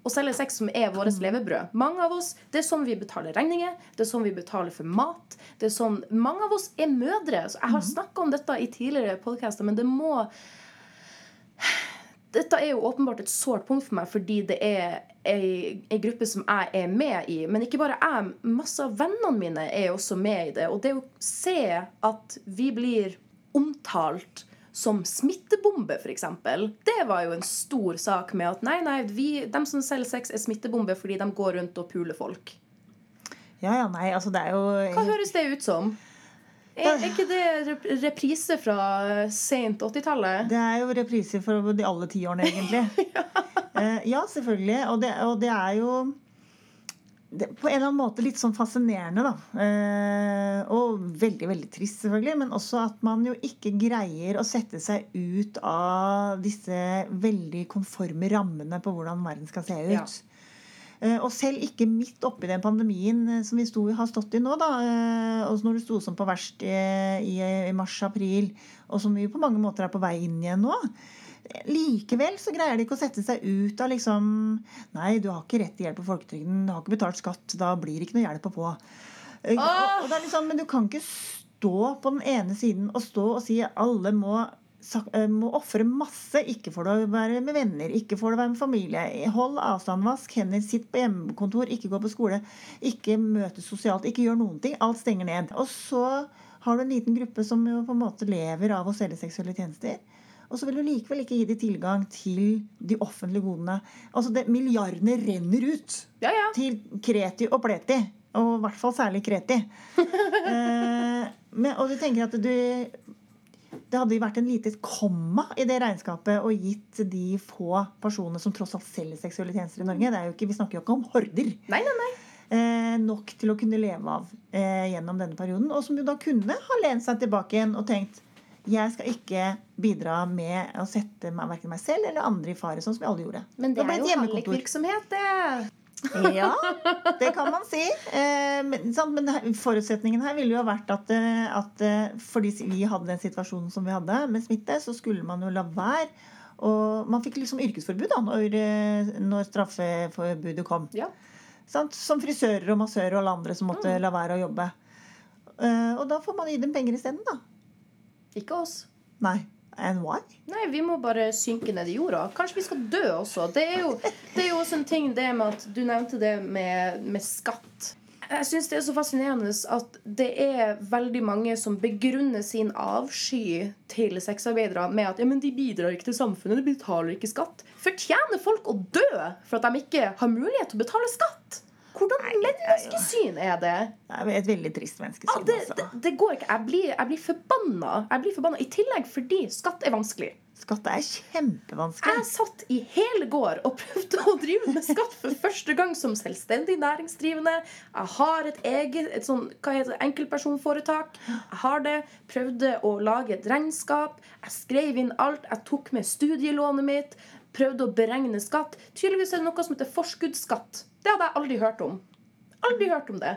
å selge sex som er vårt levebrød. Mange av oss, Det er sånn vi betaler regninger, det er sånn vi betaler for mat. det er sånn, Mange av oss er mødre. Så jeg har snakka om dette i tidligere podkaster, men det må Dette er jo åpenbart et sårt punkt for meg fordi det er ei, ei gruppe som jeg er med i. Men ikke bare jeg, masse av vennene mine er også med i det. Og det å se at vi blir omtalt som smittebombe, f.eks. Det var jo en stor sak med at nei, nei, vi, de som selger sex, er smittebombe fordi de går rundt og puler folk. Ja, ja, nei, altså det er jo Hva høres det ut som? Er, er ikke det rep- reprise fra sent 80-tallet? Det er jo repriser for de alle tiårene, egentlig. Eh, ja, selvfølgelig. Og det, og det er jo på en eller annen måte litt sånn fascinerende, da. Eh, og veldig, veldig trist, selvfølgelig. Men også at man jo ikke greier å sette seg ut av disse veldig konforme rammene på hvordan verden skal se ut. Ja. Eh, Og selv ikke midt oppi den pandemien eh, som vi sto, har stått i nå, da, eh, og når det sto som på verst i, i, mars-april, og som vi på mange måter er på vei inn igjen nå, Likevel så greier de ikke å sette seg ut av liksom Nei, du har ikke rett til hjelp på folketrygden, du har ikke betalt skatt, da blir det ikke noe hjelp å få. Eh, Og, og det er liksom, men du kan ikke stå på den ene siden og stå og si alle må eh, må ofre masse. Ikke for å være med venner, ikke for å være med familie. Hold avstand, vask hender, sitt på hjemmekontor, ikke gå på skole. Ikke møtes sosialt, ikke gjør noen ting. Alt stenger ned. Og så har du en liten gruppe som jo på en måte lever av å selge seksuelle tjenester. Og så vil du likevel ikke gi dem tilgang til de offentlige godene. Altså det, Milliardene renner ut Ja, ja. til kreti og pleti. Og i hvert fall særlig kreti. eh, men, og du tenker at du Det hadde jo vært en lite komma i det regnskapet og gitt de få personene som tross alt selger seksuelle tjenester i Norge. Det er jo ikke, vi snakker jo ikke om horder. Nei, nei, nei. Eh, nok til å kunne leve av eh, gjennom denne perioden. Og som jo da kunne ha lent seg tilbake igjen og tenkt jeg skal ikke bidra med å sette meg, hverken meg selv eller andre i fare, sånn som vi alle gjorde. Men det det er jo hallikvirksomhet, det. Ja, det kan man si. Eh, men, forutsetningen her ville jo ha vært at, eh, at eh, fordi vi hadde den situasjonen som vi hadde med smitte, så skulle man jo la være. Og man fikk liksom yrkesforbud da når, når straffeforbudet kom. Ja. Sant? Som frisører og massører og alle andre som måtte la være å jobbe. Og da får man gi dem penger isteden, da. Ikke oss. Nei. And why? Nei, vi må bare synke ned i jorda. Kanskje vi skal dø også. Det er jo, det er jo også en ting det med at du nevnte det med, med skatt. Jeg syns det er så fascinerende at det er veldig mange som begrunner sin avsky til sexarbeidere med at ja, men de bidrar ikke til samfunnet, de betaler ikke skatt. Fortjener folk å dø for at de ikke har mulighet til å betale skatt? Hvordan Nei, menneskesyn er det? Det er et veldig trist menneskesyn. Ah, det, altså. det, det går ikke. Jeg blir, jeg blir forbanna. Jeg blir forbanna. I tillegg fordi skatt er vanskelig. Skatt er kjempevanskelig. Jeg satt i hele går og prøvde å drive med skatt for første gang som selvstendig næringsdrivende. Jeg har et eget et sånn, hva heter det, enkeltpersonforetak. Jeg har det. Prøvde å lage et regnskap. Jeg skrev inn alt. Jeg tok med studielånet mitt. Prøvde å beregne skatt. Tydeligvis er det noe som heter forskuddsskatt. Det hadde jeg aldri hørt om. Aldri hørt om det.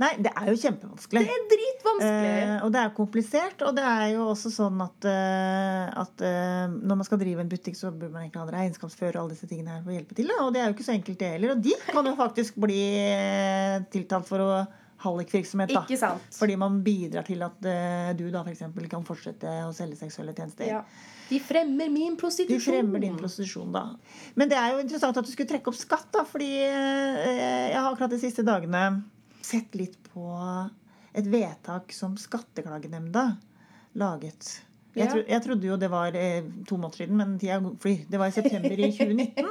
Nei, det er jo kjempevanskelig. Det er dritvanskelig. Eh, og det er komplisert. Og det er jo også sånn at, uh, at uh, når man skal drive en butikk, så burde man egentlig ha en regnskapsfører og alle disse tingene her for å hjelpe til. Da. Og det er jo ikke så enkelt, det heller. Og de kan jo faktisk bli uh, tiltalt for å hallikvirksomhet. da. Ikke sant? Fordi man bidrar til at uh, du da f.eks. kan fortsette å selge seksuelle tjenester. Ja. De fremmer min prostitusjon. De fremmer din prostitusjon, da. Men det er jo interessant at du skulle trekke opp skatt, da. Fordi uh, jeg har akkurat de siste dagene sett litt på et vedtak som Skatteklagenemnda laget. Jeg, tro, jeg trodde jo det var eh, to måneder siden, men tida flyr. Det var i september i 2019.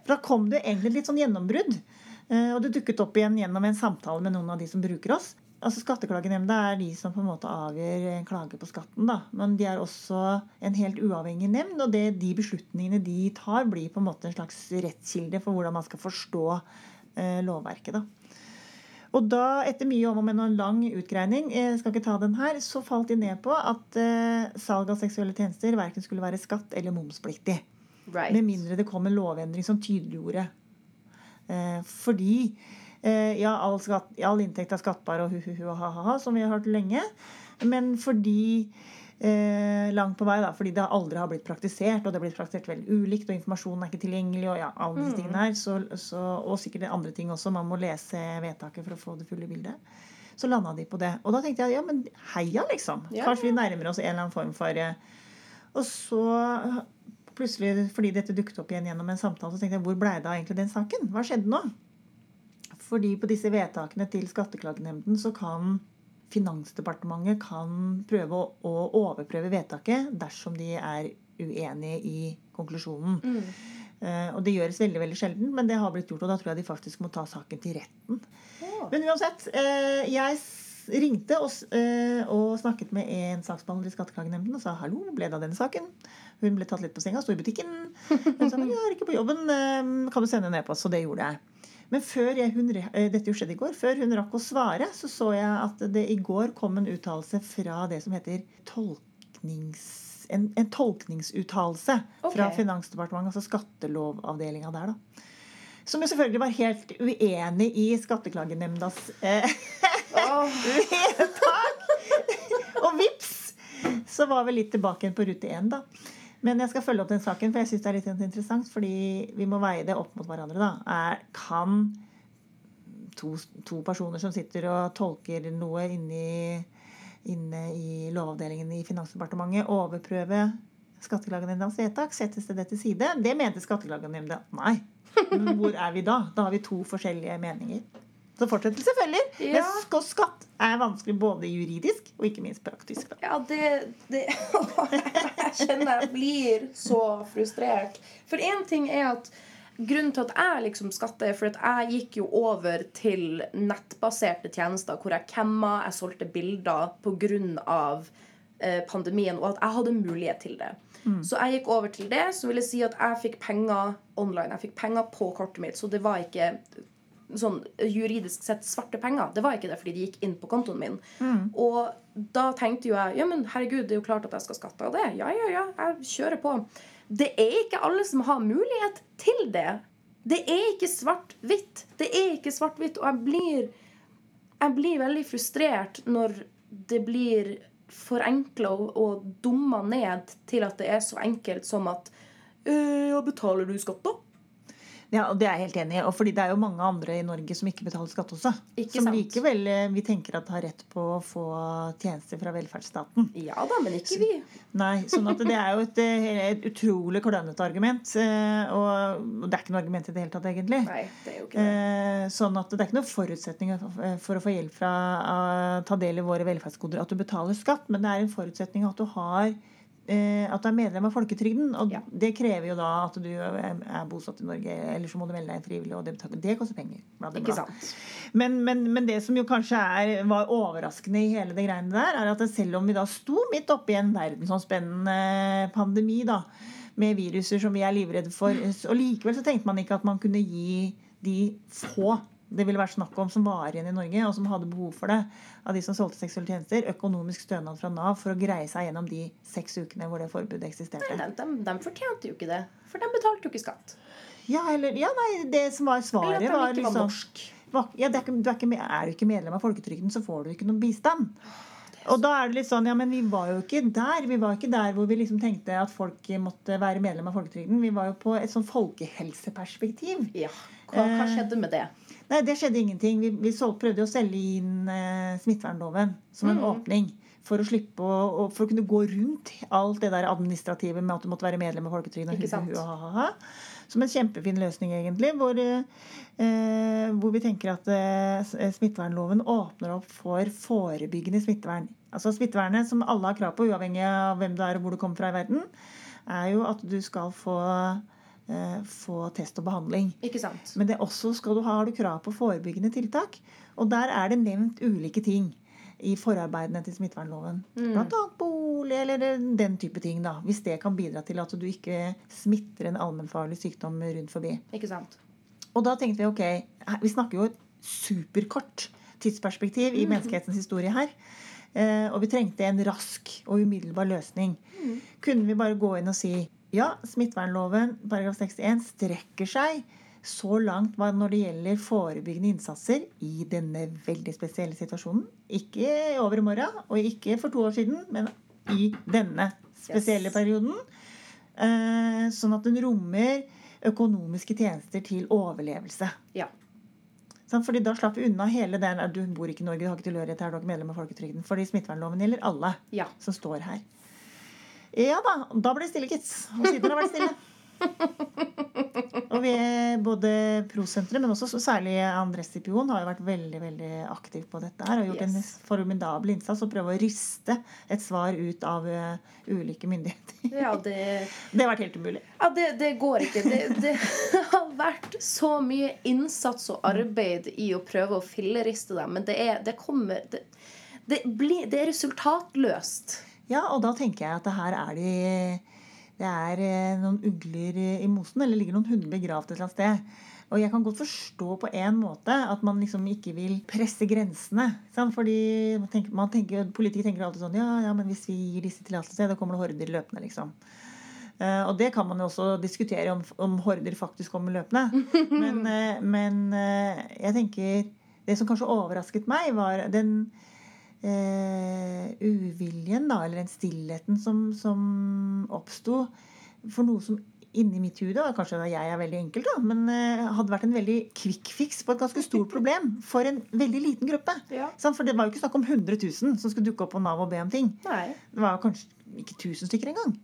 For da kom det egentlig litt sånn gjennombrudd. Eh, og det dukket opp igjen gjennom en samtale med noen av de som bruker oss. altså Skatteklagenemnda er de som på en måte avgjør en klage på skatten. da, Men de er også en helt uavhengig nemnd, og det, de beslutningene de tar, blir på en måte en slags rettskilde for hvordan man skal forstå eh, lovverket. da. Og da, etter mye om og med en lang utgreining, jeg skal ikke ta den her, så falt de ned på at eh, salg av seksuelle tjenester verken skulle være skatt eller momspliktig. Right. Med mindre det kom en lovendring som tydeliggjorde. Eh, fordi eh, ja, all, skatt, all inntekt er skattbar og hu-hu-hu og ha-ha-ha, som vi har hørt lenge. Men fordi eh, langt på vei, da, fordi det aldri har blitt praktisert, og det har blitt praktisert veldig ulikt, og informasjonen er ikke tilgjengelig, og ja, alle disse tingene her, så, så, og sikkert andre ting også, man må lese vedtaket for å få det fulle bildet. Så landa de på det. Og da tenkte jeg ja, men heia, liksom. Kanskje vi nærmer oss en eller annen form for eh, Og så plutselig, fordi dette dukket opp igjen gjennom en samtale, så tenkte jeg hvor blei det av egentlig den saken? Hva skjedde nå? Fordi på disse vedtakene til Skatteklagenemnden så kan Finansdepartementet kan prøve å, overprøve vedtaket dersom de er uenige i konklusjonen. Eh, og det gjøres veldig veldig sjelden, men det har blitt gjort. Og da tror jeg de faktisk må ta saken til retten. Å. Men uansett, eh, jeg ringte og, eh, og snakket med en saksbehandler i Skatteklagenemnden og sa hallo, ble det av denne saken? Hun ble tatt litt på senga, sto i butikken. Hun sa men jeg er ikke på jobben, eh, kan du sende en e-post? Så det gjorde jeg. Men før jeg, hun, eh, dette skjedde i går, før hun rakk å svare, så så jeg at det i går kom en uttalelse fra det som heter tolknings... En, en tolkningsuttalelse fra Finansdepartementet, altså skattelovavdelinga der, da. Som jo selvfølgelig var helt uenig i Skatteklagenemndas eh, Vedtak. Og vips, så var vi litt tilbake igjen på rute én, da. Men jeg skal følge opp den saken, for jeg syns det er litt interessant. Fordi vi må veie det opp mot hverandre, da. Er, kan to, to personer som sitter og tolker noe inni, inne i Lovavdelingen i Finansdepartementet, overprøve Skatteklagenemndas vedtak? Settes det det til side? Det mente Skatteklagenemnda. Nei. Men Hvor er vi da? Da har vi to forskjellige meninger. Så fortsettelse følger. Ja. Men skatt er vanskelig både juridisk og ikke minst praktisk. Ja, det, det Jeg kjenner jeg blir så frustrert. For én ting er at grunnen til at jeg liksom skatter, er for at jeg gikk jo over til nettbaserte tjenester hvor jeg camma, jeg solgte bilder pga. Eh, pandemien, og at jeg hadde mulighet til det. Så jeg gikk over til det, så vil jeg si at jeg fikk penger online. Jeg fikk penger på kortet mitt, så det var ikke sånn juridisk sett svarte penger. Det var ikke det fordi de gikk inn på kontoen min. Og da tenkte jo jeg ja, men herregud, det er jo klart at jeg skal skatte av det. Ja, ja, ja, jeg kjører på. Det er ikke alle som har mulighet til det. Det er ikke svart-hvitt. Det er ikke svart-hvitt. Og jeg blir, jeg blir veldig frustrert når det blir forenkla og, og dumma ned til at det er så enkelt som at «Øh, Ja, betaler du skatt, da? Ja, og Det er jeg helt enig i. Og fordi det er jo mange andre i Norge som ikke betaler skatt også. Ikke som sant? likevel eh, vi tenker at har rett på å få tjenester fra velferdsstaten. Ja da, men ikke vi. Nei, sånn at Det er jo et, eh, et utrolig klønete argument. eh, Og det er ikke noe argument i det hele tatt, egentlig. Nei, det er jo ikke det. Sånn at Det er ikke noen forutsetning for- å få hjelp fra å ta del i våre velferdsgoder at du betaler skatt, men det er en forutsetning at du har at du er medlem av folketrygden. Og Ja. det krever jo da at du er bosatt i Norge, eller så må du melde deg frivillig. Og det, det koster penger. Bla, bla, bla. Men, men, men det som jo kanskje er, var overraskende i hele det greiene der, er at selv om vi da sto midt oppi en verdensomspennende pandemi da, med viruser som vi er livredde for, og likevel så tenkte man ikke at man kunne gi de få det ville vært snakk om som var igjen i Norge, og som hadde behov for det, av de som solgte seksuelle tjenester, økonomisk stønad fra Nav for å greie seg gjennom de seks ukene hvor det forbudet eksisterte. De, de, de fortjente jo ikke det. For de betalte jo ikke skatt. Ja, eller, ja, nei, det som var Eller svaret, at de var ikke var liksom norsk. Hva- Ja, det er, du er, ikke, er du ikke medlem av folketrygden, så får du ikke noen bistand. Og da er det litt sånn, ja, men vi var jo ikke der. Vi var ikke der hvor vi liksom tenkte at folk måtte være medlem av folketrygden. Vi var jo på et sånn folkehelseperspektiv. Ja. Hva, hva Eh, skjedde med det? Nei, det skjedde ingenting. Vi, vi så, prøvde å selge inn eh, smittevernloven som en Mm. åpning. For å slippe å, for å kunne gå rundt alt det der administrative med at du måtte være medlem av folketrygden. Som en kjempefin løsning, egentlig. Hvor, eh, hvor vi tenker at eh, smittevernloven åpner opp for forebyggende smittevern. Altså Smittevernet, som alle har krav på, uavhengig av hvem du er og hvor du kommer fra i verden, er jo at du skal få få test og behandling. Ikke sant? Men det også skal du ha, har du krav på forebyggende tiltak. Og der er det nevnt ulike ting i forarbeidene til smittevernloven. Blant annet bolig eller den type ting. da, Hvis det kan bidra til at du ikke smitter en allmennfarlig sykdom rundt forbi. Ikke sant? Og da tenkte vi ok, vi snakker jo et superkort tidsperspektiv i menneskehetens historie her. Eh, og vi trengte en rask og umiddelbar løsning. Kunne vi bare gå inn og si ja, smittevernloven paragraf 61 strekker seg så langt når det gjelder forebyggende innsatser i denne veldig spesielle situasjonen. Ikke over i morgen, og ikke for to år siden, men i denne spesielle Yes. perioden. Eh, sånn at den rommer økonomiske tjenester til overlevelse. Ja. Fordi Da slapp vi unna hele den Du bor ikke i Norge, du har ikke tilhørighet her, du er ikke medlem av folketrygden. Fordi smittevernloven gjelder alle Ja. som står her. Ja da, da ble det stille, kids. Og siden har det vært stille. Og vi er både Prosenteret, men også særlig Andres Stipion, har jo vært veldig veldig aktiv på dette her og gjort en formidabel innsats og prøve å riste et svar ut av eh, ulike myndigheter. Ja, det, Det har vært helt umulig. ja, det, det går ikke. Det, det har vært så mye innsats og arbeid i å prøve å filleriste dem, men det er Det kommer Det, blir, det er resultatløst. Ja, og da tenker jeg at det her er de det er eh, noen ugler i mosen, eller ligger noen hunder begravd et eller annet sted. Og jeg kan godt forstå på en måte at man liksom ikke vil presse grensene. Sant? Fordi man tenker, man tenker, Politikere tenker alltid sånn Ja, ja, men hvis vi gir disse tillatelse, da kommer det horder løpende, liksom. Uh, og det kan man jo også diskutere om, om horder faktisk kommer løpende. Men, uh, men uh, jeg tenker Det som kanskje overrasket meg, var den uviljen, da, eller den stillheten som, som oppsto for noe som inni mitt hode, og kanskje jeg er veldig enkel, da, men eh, hadde vært en veldig quick fix på et ganske stort problem for en veldig liten gruppe. Ja. Sant? For det var jo ikke snakk om 100 000 som skulle dukke opp på Nav og be om ting. Nei. Det var kanskje ikke 1000 stykker engang.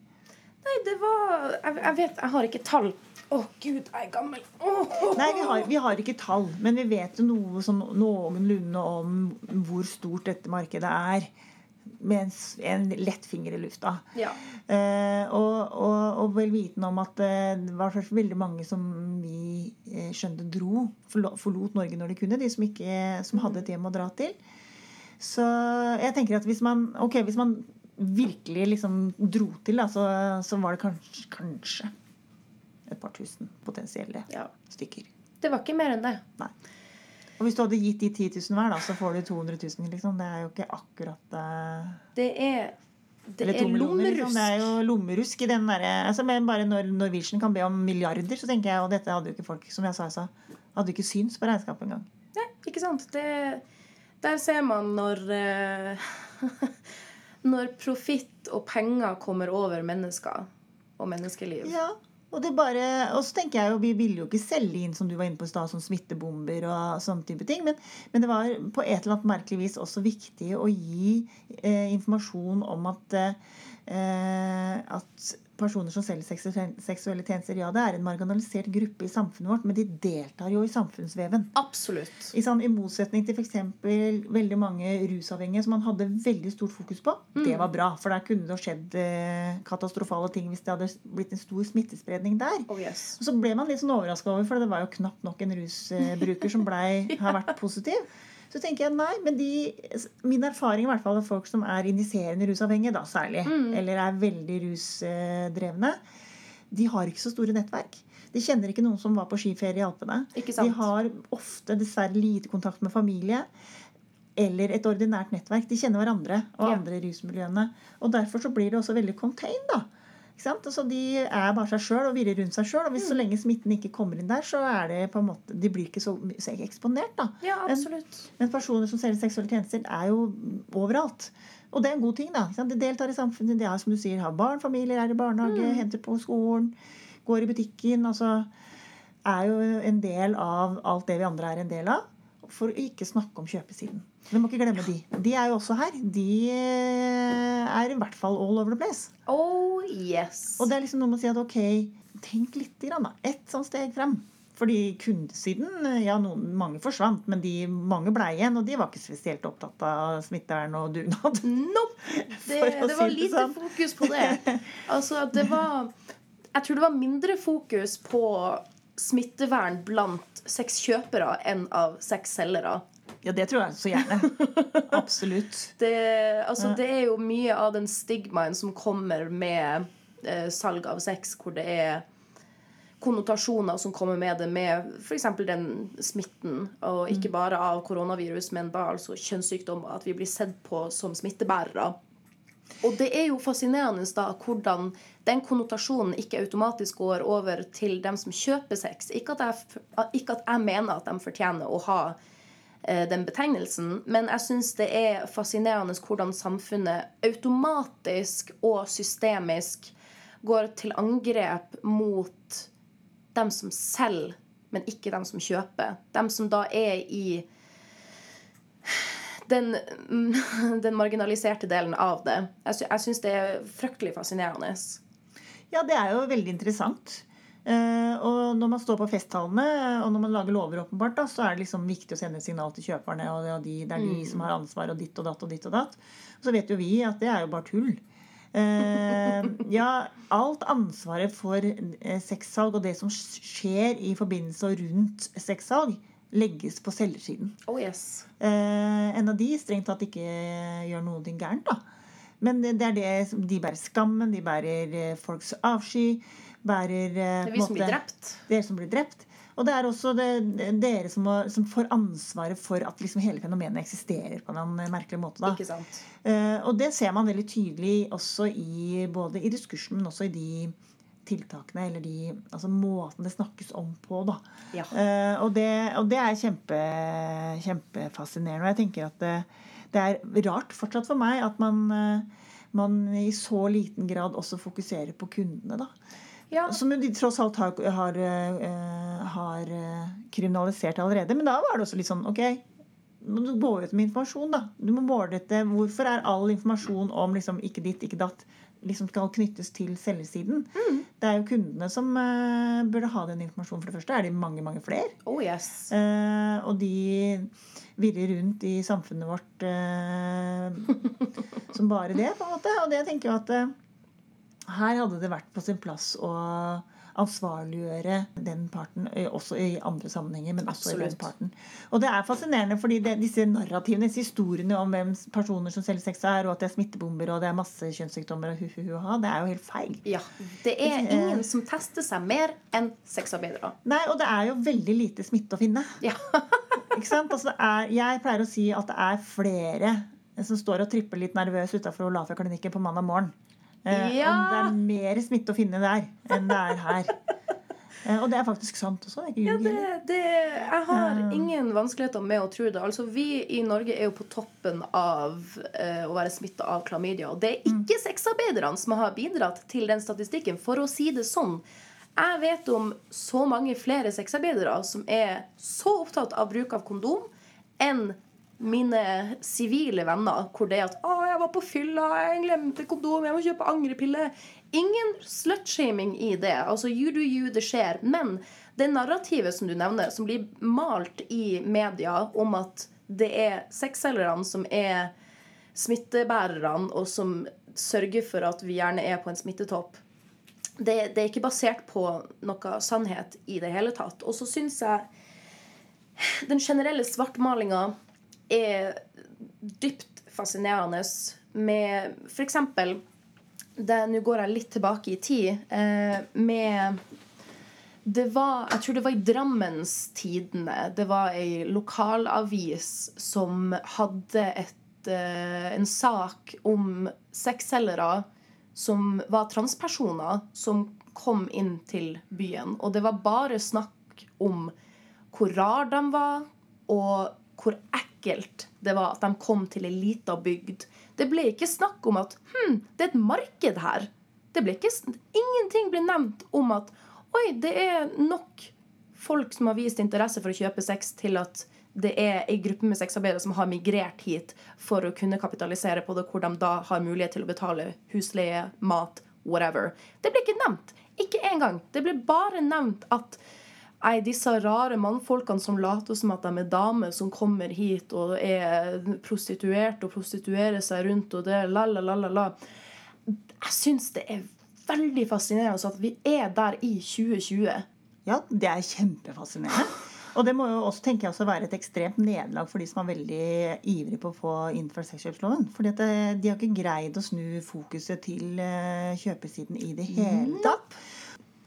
Nei, det var Jeg, jeg vet Jeg har ikke tall. Å, gud, jeg er gammel. Oh. Nei, vi har, vi har ikke tall, men vi vet jo noe sånn noenlunde om hvor stort dette markedet er. Med en, en lett finger i lufta. Ja. Eh, og, og, og vel viten om at eh, det var veldig mange som vi eh, skjønte dro, forlot Norge når de kunne, de som, ikke, som hadde et hjem å dra til. Så jeg tenker at hvis man, ok, hvis man virkelig liksom dro til, da, så, så var det kanskje, kanskje et par tusen potensielle ja. stykker. Det var ikke mer enn det. Nei. Og hvis du hadde gitt de 10 000 hver, da, så får du 200 000. Liksom. Det er jo ikke akkurat uh... Det er Det er lommerusk. Liksom. Det er jo lommerusk i den derre altså, men Bare når Norwegian kan be om milliarder, så tenker jeg Og dette hadde jo ikke folk, som jeg sa, sa hadde jo ikke syns på regnskapet engang. Nei, ikke sant? Det, der ser man når uh, Når profitt og penger kommer over mennesker og menneskeliv. Ja, og bare, og så tenker jeg jo, Vi ville jo ikke selge inn som du var inne på i sted, som smittebomber og sånne type ting. Men, men det var på et eller annet merkelig vis også viktig å gi eh, informasjon om at, eh, at personer som selger seksuelle, tjenester, ja, det er en marginalisert gruppe i samfunnet vårt, men de deltar jo i samfunnsveven. Absolutt. I, sånn, I motsetning til f.eks. veldig mange rusavhengige som man hadde veldig stort fokus på. Det var bra, for der kunne det ha skjedd eh, katastrofale ting hvis det hadde blitt en stor smittespredning der. Oh yes. Og så ble man litt sånn overraska over, for det var jo knapt nok en rusbruker som blei, har vært positiv. Så tenker jeg nei, men de, Min erfaring i hvert fall av folk som er injiserende rusavhengige, da særlig, eller er veldig rusdrevne, de har ikke så store nettverk. De kjenner ikke noen som var på skiferie i Alpene. De har ofte dessverre lite kontakt med familie. Eller et ordinært nettverk. De kjenner hverandre og Ja. andre i rusmiljøene. Og derfor så blir det også veldig contained. da. Altså, de er bare seg sjøl og virrer rundt seg sjøl. Og hvis Mm. så lenge smitten ikke kommer inn der, så er det på en måte, de blir ikke så, så eksponert. da. Ja, absolutt. Men personer som selger seksuelle tjenester, er jo overalt. Og det er en god ting. da. De deltar i samfunnet. De er, som du sier, har barn, familier, er i barnehage, Mm. henter på skolen, går i butikken. altså er jo en del av alt det vi andre er en del av. For å ikke snakke om kjøpesiden. Vi må ikke glemme de. De er jo også her. De er i hvert fall all over the place. Oh yes. Og det er liksom noe med å si at ok, tenk litt, grann, da. Ett sånt steg frem. Fordi kundesiden Ja, noen, mange forsvant, men de, mange ble igjen. Og de var ikke spesielt opptatt av smittevern og dugnad. Nope. Det, det var lite sånn. fokus på det. Altså, det var Jeg tror det var mindre fokus på smittevern blant sexkjøpere enn av sexselgere. Ja, det tror jeg så gjerne. Absolutt. Det, altså, det er jo mye av den stigmaen som kommer med eh, salg av sex, hvor det er konnotasjoner som kommer med det, med f.eks. den smitten. Og ikke bare av koronavirus, men da altså kjønnssykdommer. At vi blir sett på som smittebærere. Og det er jo fascinerende da hvordan den konnotasjonen ikke automatisk går over til dem som kjøper sex. Ikke at jeg, ikke at jeg mener at de fortjener å ha eh, den betegnelsen, men jeg syns det er fascinerende hvordan samfunnet automatisk og systemisk går til angrep mot dem som selger, men ikke dem som kjøper. Dem som da er i den, den marginaliserte delen av det. Jeg, sy syns det er fryktelig fascinerende. Ja, det er jo veldig interessant. Uh, og når man står på festtalene og når man lager lover, åpenbart, da, så er det liksom viktig å sende et signal til kjøperne. og de, det er de mm. som har ansvar, og ditt og datt og ditt og datt. Og så vet jo vi at det er jo bare tull. Uh, ja, alt ansvaret for uh, sexsalg og det som skjer i forbindelse og rundt sexsalg, legges på selgersiden. Oh, yes. eh, en av de strengt tatt ikke gjør noe gærent. da. Men det, det er det de bærer skammen, de bærer eh, folks avsky. Bærer eh, Det er vi som blir drept. Dere som blir drept. Og det er også det, dere som, må, som, får ansvaret for at liksom hele fenomenet eksisterer på en merkelig måte. Da. Ikke sant? Eh, og det ser man veldig tydelig også i, både i diskursen, men også i de tiltakene eller de, altså måten det snakkes om på. da. Ja. Uh, og, det, og, det, er kjempe, kjempefascinerende. Og jeg tenker at det, det, er rart fortsatt for meg at man, uh, man, i så liten grad også fokuserer på kundene. da. Ja. Som de tross alt har, har, uh, har, kriminalisert allerede. Men da var det også litt sånn ok, du gå ut med informasjon. da. Du må måle dette. Hvorfor er all informasjon om liksom, ikke ditt, ikke datt liksom skal knyttes til selgesiden. Mm. Det er jo kundene som uh, burde ha den informasjonen. For det første er de mange, mange flere. Oh, yes. uh, og de virrer rundt i samfunnet vårt uh, som bare det, på en måte. Og det tenker jeg at her hadde det vært på sin plass å ansvarliggjøre den parten også i andre sammenhenger. men også Absolutt. i den parten. Og det er fascinerende, fordi det, disse narrativene, disse historiene om hvem personer som selger sex er, og at det er smittebomber og det er masse kjønnssykdommer, og hu, hu, hu, ha, det er jo helt feil. Ja, Det er ingen som tester seg mer enn sexarbeidere. Nei, og det er jo veldig lite smitte å finne. Ja. Ikke sant? Altså, er, jeg pleier å si at det er flere som står og tripper litt nervøs utafor Olafia-klinikken på mandag morgen. Eh, ja. Om det er mer smitte å finne der enn det er her. Eh, og det er faktisk sant også. Ikke ja, det, det, jeg har ingen vanskeligheter med å tro det. Altså, Vi i Norge er jo på toppen av uh, å være smitta av klamydia. Og det er ikke mm. sexarbeiderne som har bidratt til den statistikken, for å si det sånn. Jeg vet om så mange flere sexarbeidere som er så opptatt av bruk av kondom enn mine sivile venner, hvor det at 'Å, jeg var på fylla, jeg glemte kondom, jeg må kjøpe angrepille'. Ingen slutshaming i det. Altså, you do you, det skjer. Men det narrativet som du nevner, som blir malt i media om at det er sexselgerne som er smittebærerne, og som sørger for at vi gjerne er på en smittetopp, det, det er ikke basert på noe sannhet i det hele tatt. Og så syns jeg den generelle svartmalinga er dypt fascinerende med f.eks. Nå går jeg litt tilbake i tid. Eh, med det var, Jeg tror det var i Drammens Tidende. Det var ei lokalavis som hadde et, eh, en sak om sexselgere som var transpersoner, som kom inn til byen. Og det var bare snakk om hvor rar de var, og hvor ekkelt det var at de kom til ei lita bygd. Det ble ikke snakk om at hm, det er et marked her. Det ble ikke, ingenting ble nevnt om at oi, det er nok folk som har vist interesse for å kjøpe sex, til at det er ei gruppe med sexarbeidere som har migrert hit for å kunne kapitalisere på det, hvor de da har mulighet til å betale husleie, mat, whatever. Det ble ikke nevnt. Ikke engang. Det ble bare nevnt at Nei, disse rare mannfolkene som later som at de er damer, som kommer hit og er prostituert og prostituerer seg rundt og det la, la, la, la, la. Jeg syns det er veldig fascinerende at vi er der i 2020. Ja, det er kjempefascinerende. Og det må jo også tenker jeg også være et ekstremt nederlag for de som er veldig ivrige på å få innført sexkjøpsloven. Fordi de har ikke greid å snu fokuset til eh, kjøpesiden i det hele tatt.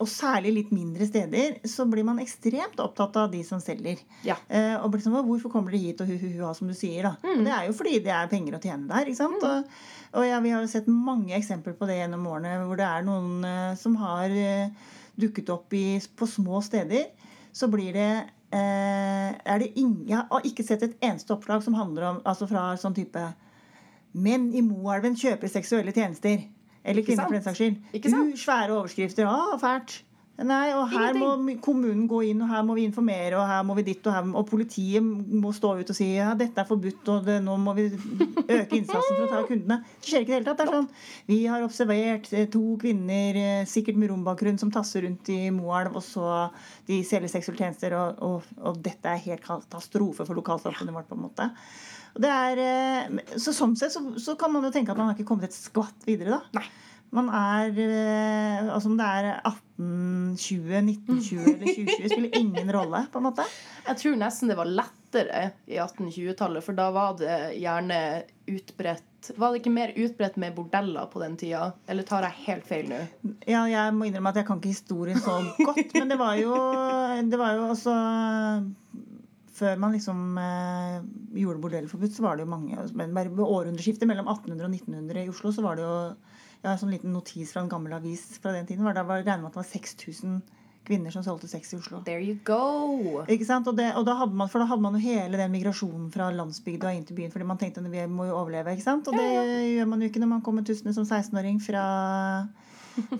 Og særlig litt mindre steder så blir man ekstremt opptatt av de som selger. Ja. Eh, og blir sånn, Hvorfor kommer dere hit og hu-hu-hu, som du sier? da? Og det er jo fordi det er penger å tjene der. ikke sant? Og, og ja, vi har jo sett mange eksempler på det gjennom årene hvor det er noen eh, som har eh, dukket opp i, på små steder. Så blir det eh, er det ingen, Jeg har ikke sett et eneste oppslag som handler om altså fra sånn type Menn i Moelven kjøper seksuelle tjenester. Eller kvinner, for den saks skyld. Ikke sant? U, svære overskrifter. Å, fælt. Nei, og her må kommunen gå inn, og her må vi informere, og her må vi ditt, og her Og politiet må stå ut og si ja, dette er forbudt, og det, nå må vi øke innsatsen for å ta kundene. Det skjer ikke i det hele tatt. Det er sånn Vi har observert eh, to kvinner, eh, sikkert med rombakgrunn, som tasser rundt i Moelv, og så de selger seksuelle og, og, og dette er helt katastrofe for lokalsamfunnet vårt, på en måte. Og det er, eh, så sånn sett så, så kan man jo tenke at man har ikke kommet et skvatt videre, da. Nei. Man er eh, Altså om det er 1820, 1920 eller 2020, spiller ingen rolle, på en måte. Jeg tror nesten det var lettere i 1820-tallet, for da var det gjerne utbredt Var det ikke mer utbredt med bordeller på den tida? Eller tar jeg helt feil nå? Ja, jeg må innrømme at jeg kan ikke historien så godt, men det var jo, det var jo også før man liksom eh, gjorde bordellforbud, så var det jo mange Men ved århundreskiftet mellom 1800 og 1900 i Oslo, så var det jo Jeg har en sånn liten notis fra en gammel avis fra den tiden. Var det var regnet med at det var 6000 kvinner som solgte sex i Oslo. There you go! Ikke sant? Og, det, og da hadde man, for da hadde man jo hele den migrasjonen fra landsbygda inn til byen. Fordi man tenkte at vi må jo overleve. ikke sant? Og det gjør man jo ikke når man kommer tussende som 16-åring fra,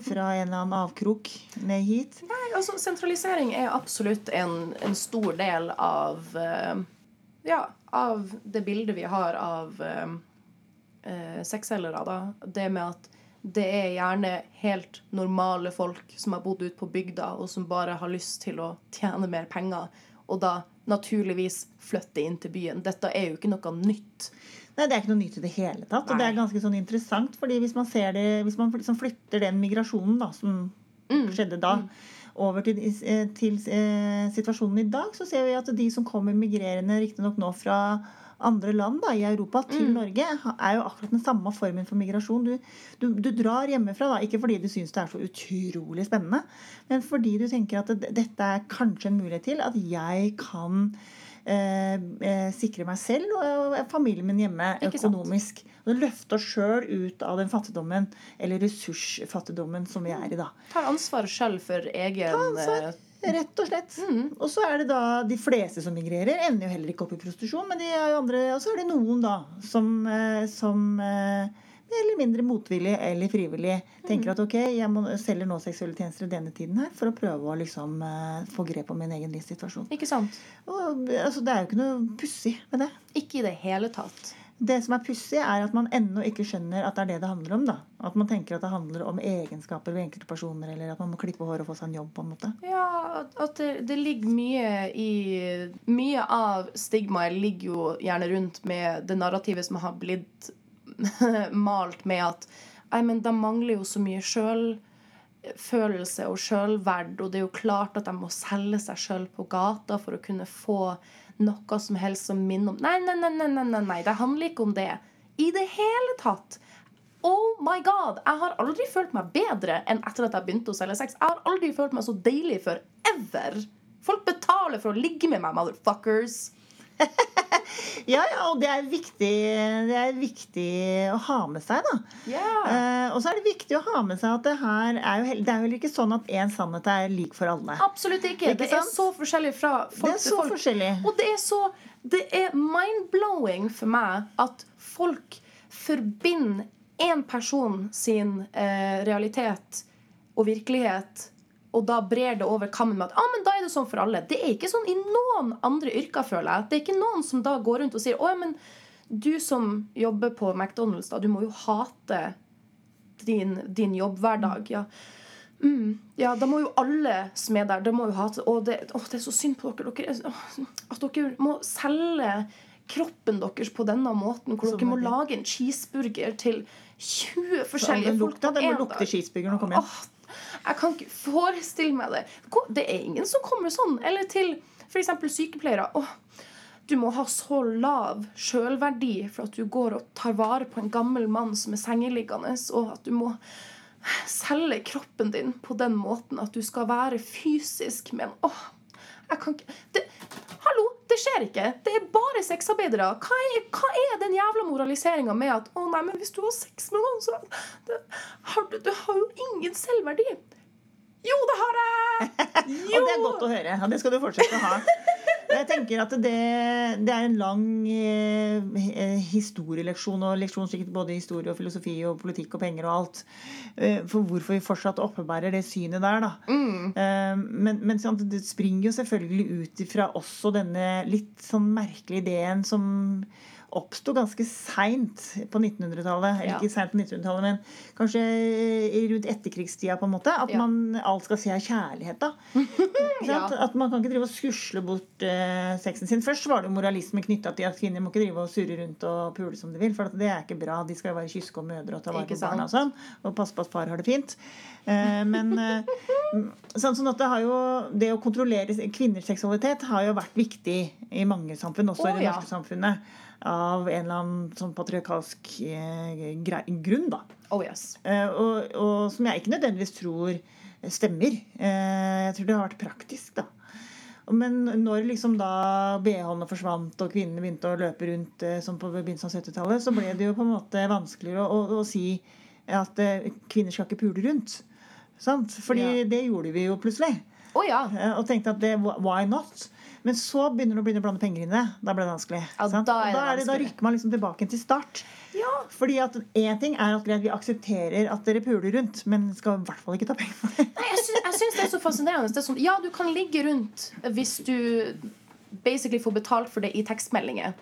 fra en eller annen avkrok ned hit. Nei, altså Sentralisering er absolutt en, en stor del av eh, Ja, av det bildet vi har av uh, sexselgere. da. Det med at det er gjerne helt normale folk som har bodd ute på bygda, og som bare har lyst til å tjene mer penger, og da naturligvis flytte inn til byen. Dette er jo ikke noe nytt. Nei, Det er ikke noe nytt i det hele tatt. Og det er ganske sånn interessant, fordi hvis man ser det, hvis man liksom flytter den migrasjonen da, som skjedde da, over til, eh, til eh, situasjonen i dag, så ser vi at de som kommer migrerende, riktignok nå fra andre land da, i Europa til Norge, er jo akkurat den samme formen for migrasjon. Du, du, du drar hjemmefra, da, ikke fordi du syns det er så utrolig spennende, men fordi du tenker at det, dette er kanskje en mulighet til at jeg kan eh, eh, sikre meg selv og, og familien min hjemme økonomisk. Og løfte oss sjøl ut av den fattigdommen, eller ressursfattigdommen, som vi er i da. Tar ansvar sjøl for egen ansvar. Rett og slett. Og så er det da de fleste som migrerer, ender jo heller ikke opp i prostitusjon, men de er jo andre, og så er det noen da som, eh, som eh, mer eller mindre motvillig eller frivillig tenker at ok, jeg må, selger nå seksuelle tjenester i denne tiden her for å prøve å liksom eh, få grep om min egen livssituasjon. Ikke sant? Og, altså, det er jo ikke noe pussig med det. Ikke i det hele tatt. Det som er pussig, er at man ennå ikke skjønner at det er det det handler om. da. At man tenker at det handler om egenskaper ved enkelte personer, eller at man må klippe håret og få seg en jobb. på en måte. Ja, at- det, det ligger mye i Mye av stigmaet ligger jo gjerne rundt med det narrativet som har blitt malt med at Nei, men de mangler jo så mye sjølfølelse og sjølverd, og det er jo klart at de må selge seg sjøl på gata for å kunne få noe som helst som minner om Nei, nei, nei, nei, nei, nei, nei, det handler ikke om det. I det hele tatt. Oh my god, Jeg har aldri følt meg bedre enn etter at jeg begynte å selge sex. Jeg har aldri følt meg så deilig før. Ever. Folk betaler for å ligge med meg, motherfuckers. Ja, ja, og det er viktig, det er viktig å ha med seg, da. Yeah. Eh, og så er det viktig å ha med seg at det her er jo, det er jo heller ikke sånn at én sannhet er lik for alle. Absolutt ikke. Ikke det er så forskjellig fra folk til folk. forskjellig. Og det er så Det er mind-blowing for meg at folk forbinder én person sin eh, realitet og virkelighet og da brer det over kammen med at ah, men da er det sånn for alle. Det er ikke sånn i noen andre yrker, føler jeg. Det er ikke noen som da går rundt og sier å, ja, men du som jobber på McDonald's, da, du må jo hate din, din jobbhverdag. Ja. Mm, ja, da må jo alle som er der, det må jo hate Å, det, å, det er så synd på dere. dere er- at dere må selge kroppen deres på denne måten, hvor dere må lage en cheeseburger til 20 forskjellige folk den lukte cheeseburger når den kommer hjem. Jeg kan ikke forestille meg det. Det er ingen som kommer sånn. Eller til f.eks. sykepleiere. Åh, du må ha så lav sjølverdi for at du går og tar vare på en gammel mann som er sengeliggende, og at du må selge kroppen din på den måten at du skal være fysisk Men åh, jeg kan ikke det, det skjer ikke. Det er bare sexarbeidere. Hva er, hva er den jævla moraliseringa med at å nei, men hvis du har sex med noen, så det, har du, du har jo ingen selvverdi. Jo, det har jeg! Jo! Og det er godt å høre. og det skal du fortsette å ha. Jeg tenker at det, det er en lang eh, historieleksjon, og leksjon sikkert både i historie og filosofi og politikk og penger og alt. eh, for hvorfor vi fortsatt oppebærer det synet der, da. Eh, men men det springer jo selvfølgelig ut ifra også denne litt sånn merkelige ideen som oppsto ganske seint på 1900-tallet. Eller Ja. ikke seint på 1900-tallet, men kanskje rundt etterkrigstida, på en måte. At Ja. man alt skal se er kjærlighet, da. Ja. At man kan ikke drive og skusle bort uh, sexen sin. Først var det jo moralisme knytta til at kvinner må ikke drive og surre rundt og pule som de vil, for at det er ikke bra. De skal jo være kyske og mødre og ta vare på barna og sånn. Og passe på at far har det fint. Uh, men uh, sånn, sånn at det har jo Det å kontrollere kvinners seksualitet har jo vært viktig i mange samfunn, også oh, i det norske samfunnet. Av en eller annen sånn patriarkalsk eh, grunn, da. Oh yes. Eh, og, og som jeg ikke nødvendigvis tror stemmer. Eh, jeg tror det har vært praktisk, da. Men når liksom da BH-ene forsvant og kvinnene begynte å løpe rundt som på begynnelsen av 70-tallet, så ble det jo på en måte vanskeligere å, å, å si at kvinner skal ikke pule rundt. Sant? Fordi Ja. det gjorde vi jo plutselig. Oh, ja. Og tenkte at det, why not? Men så begynner du å begynne å blande penger inn i det. Da ble det vanskelig. Ja, da det det, da rykker man liksom tilbake til start. ja. Fordi at én ting er at vi aksepterer at dere puler rundt, men skal i hvert fall ikke ta penger for det. Nei, jeg syns, det er så fascinerende. Det er sånn, ja, du kan ligge rundt hvis du basically får betalt for det i tekstmeldinger.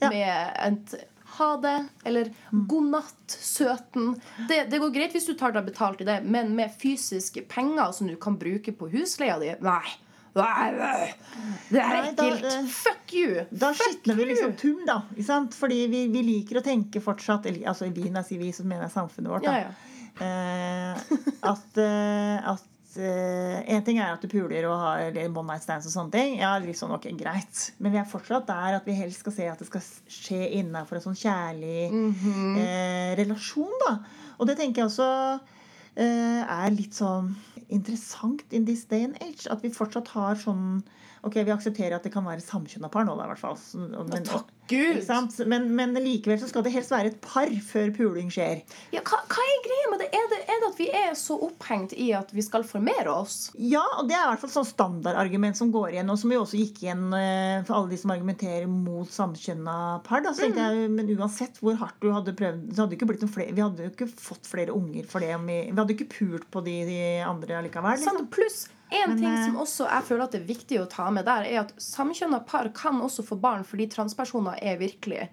Ja. Med et ha det eller god natt, søten. Det, det går greit hvis du tar deg betalt i det, men med fysiske penger som du kan bruke på husleia di Nei. Det er Nei, da, ekkelt. eh, Fuck you. Da skitner vi liksom tum, da. Sant? Fordi vi, vi liker å tenke fortsatt Altså vi, når jeg sier vi, så mener jeg samfunnet vårt. Ja, ja. Eh, at eh, at en ting er at du puler og har one night stands og sånne ting. Ja, litt sånn, ok, greit. Men vi er fortsatt der at vi helst skal se at det skal skje innafor en sånn kjærlig Mhm. eh, relasjon. da. Og det tenker jeg også er litt sånn interessant in this day and age. At vi fortsatt har sånn Ok, vi aksepterer at det kan være samkjønna par nå, da, i hvert fall. Men, Takk Gud. sant? Men, men likevel så skal det helst være et par før puling skjer. Ja, hva, hva er greia med det? Er, det? er det at vi er så opphengt i at vi skal formere oss? Ja, og det er i hvert fall sånn standardargument som går igjen, og som jo også gikk igjen eh, for alle de som argumenterer mot samkjønna par. Da. Så tenkte jeg, Men uansett hvor hardt du hadde prøvd, så hadde ikke blitt noen flere, vi hadde jo ikke fått flere unger for det. Om vi, vi hadde ikke pult på de, de andre allikevel. Liksom. Sånn, Pluss en Men, ting eh, som også jeg føler at det er viktig å ta med der, er at samkjønna par kan også få barn fordi transpersoner er virkelig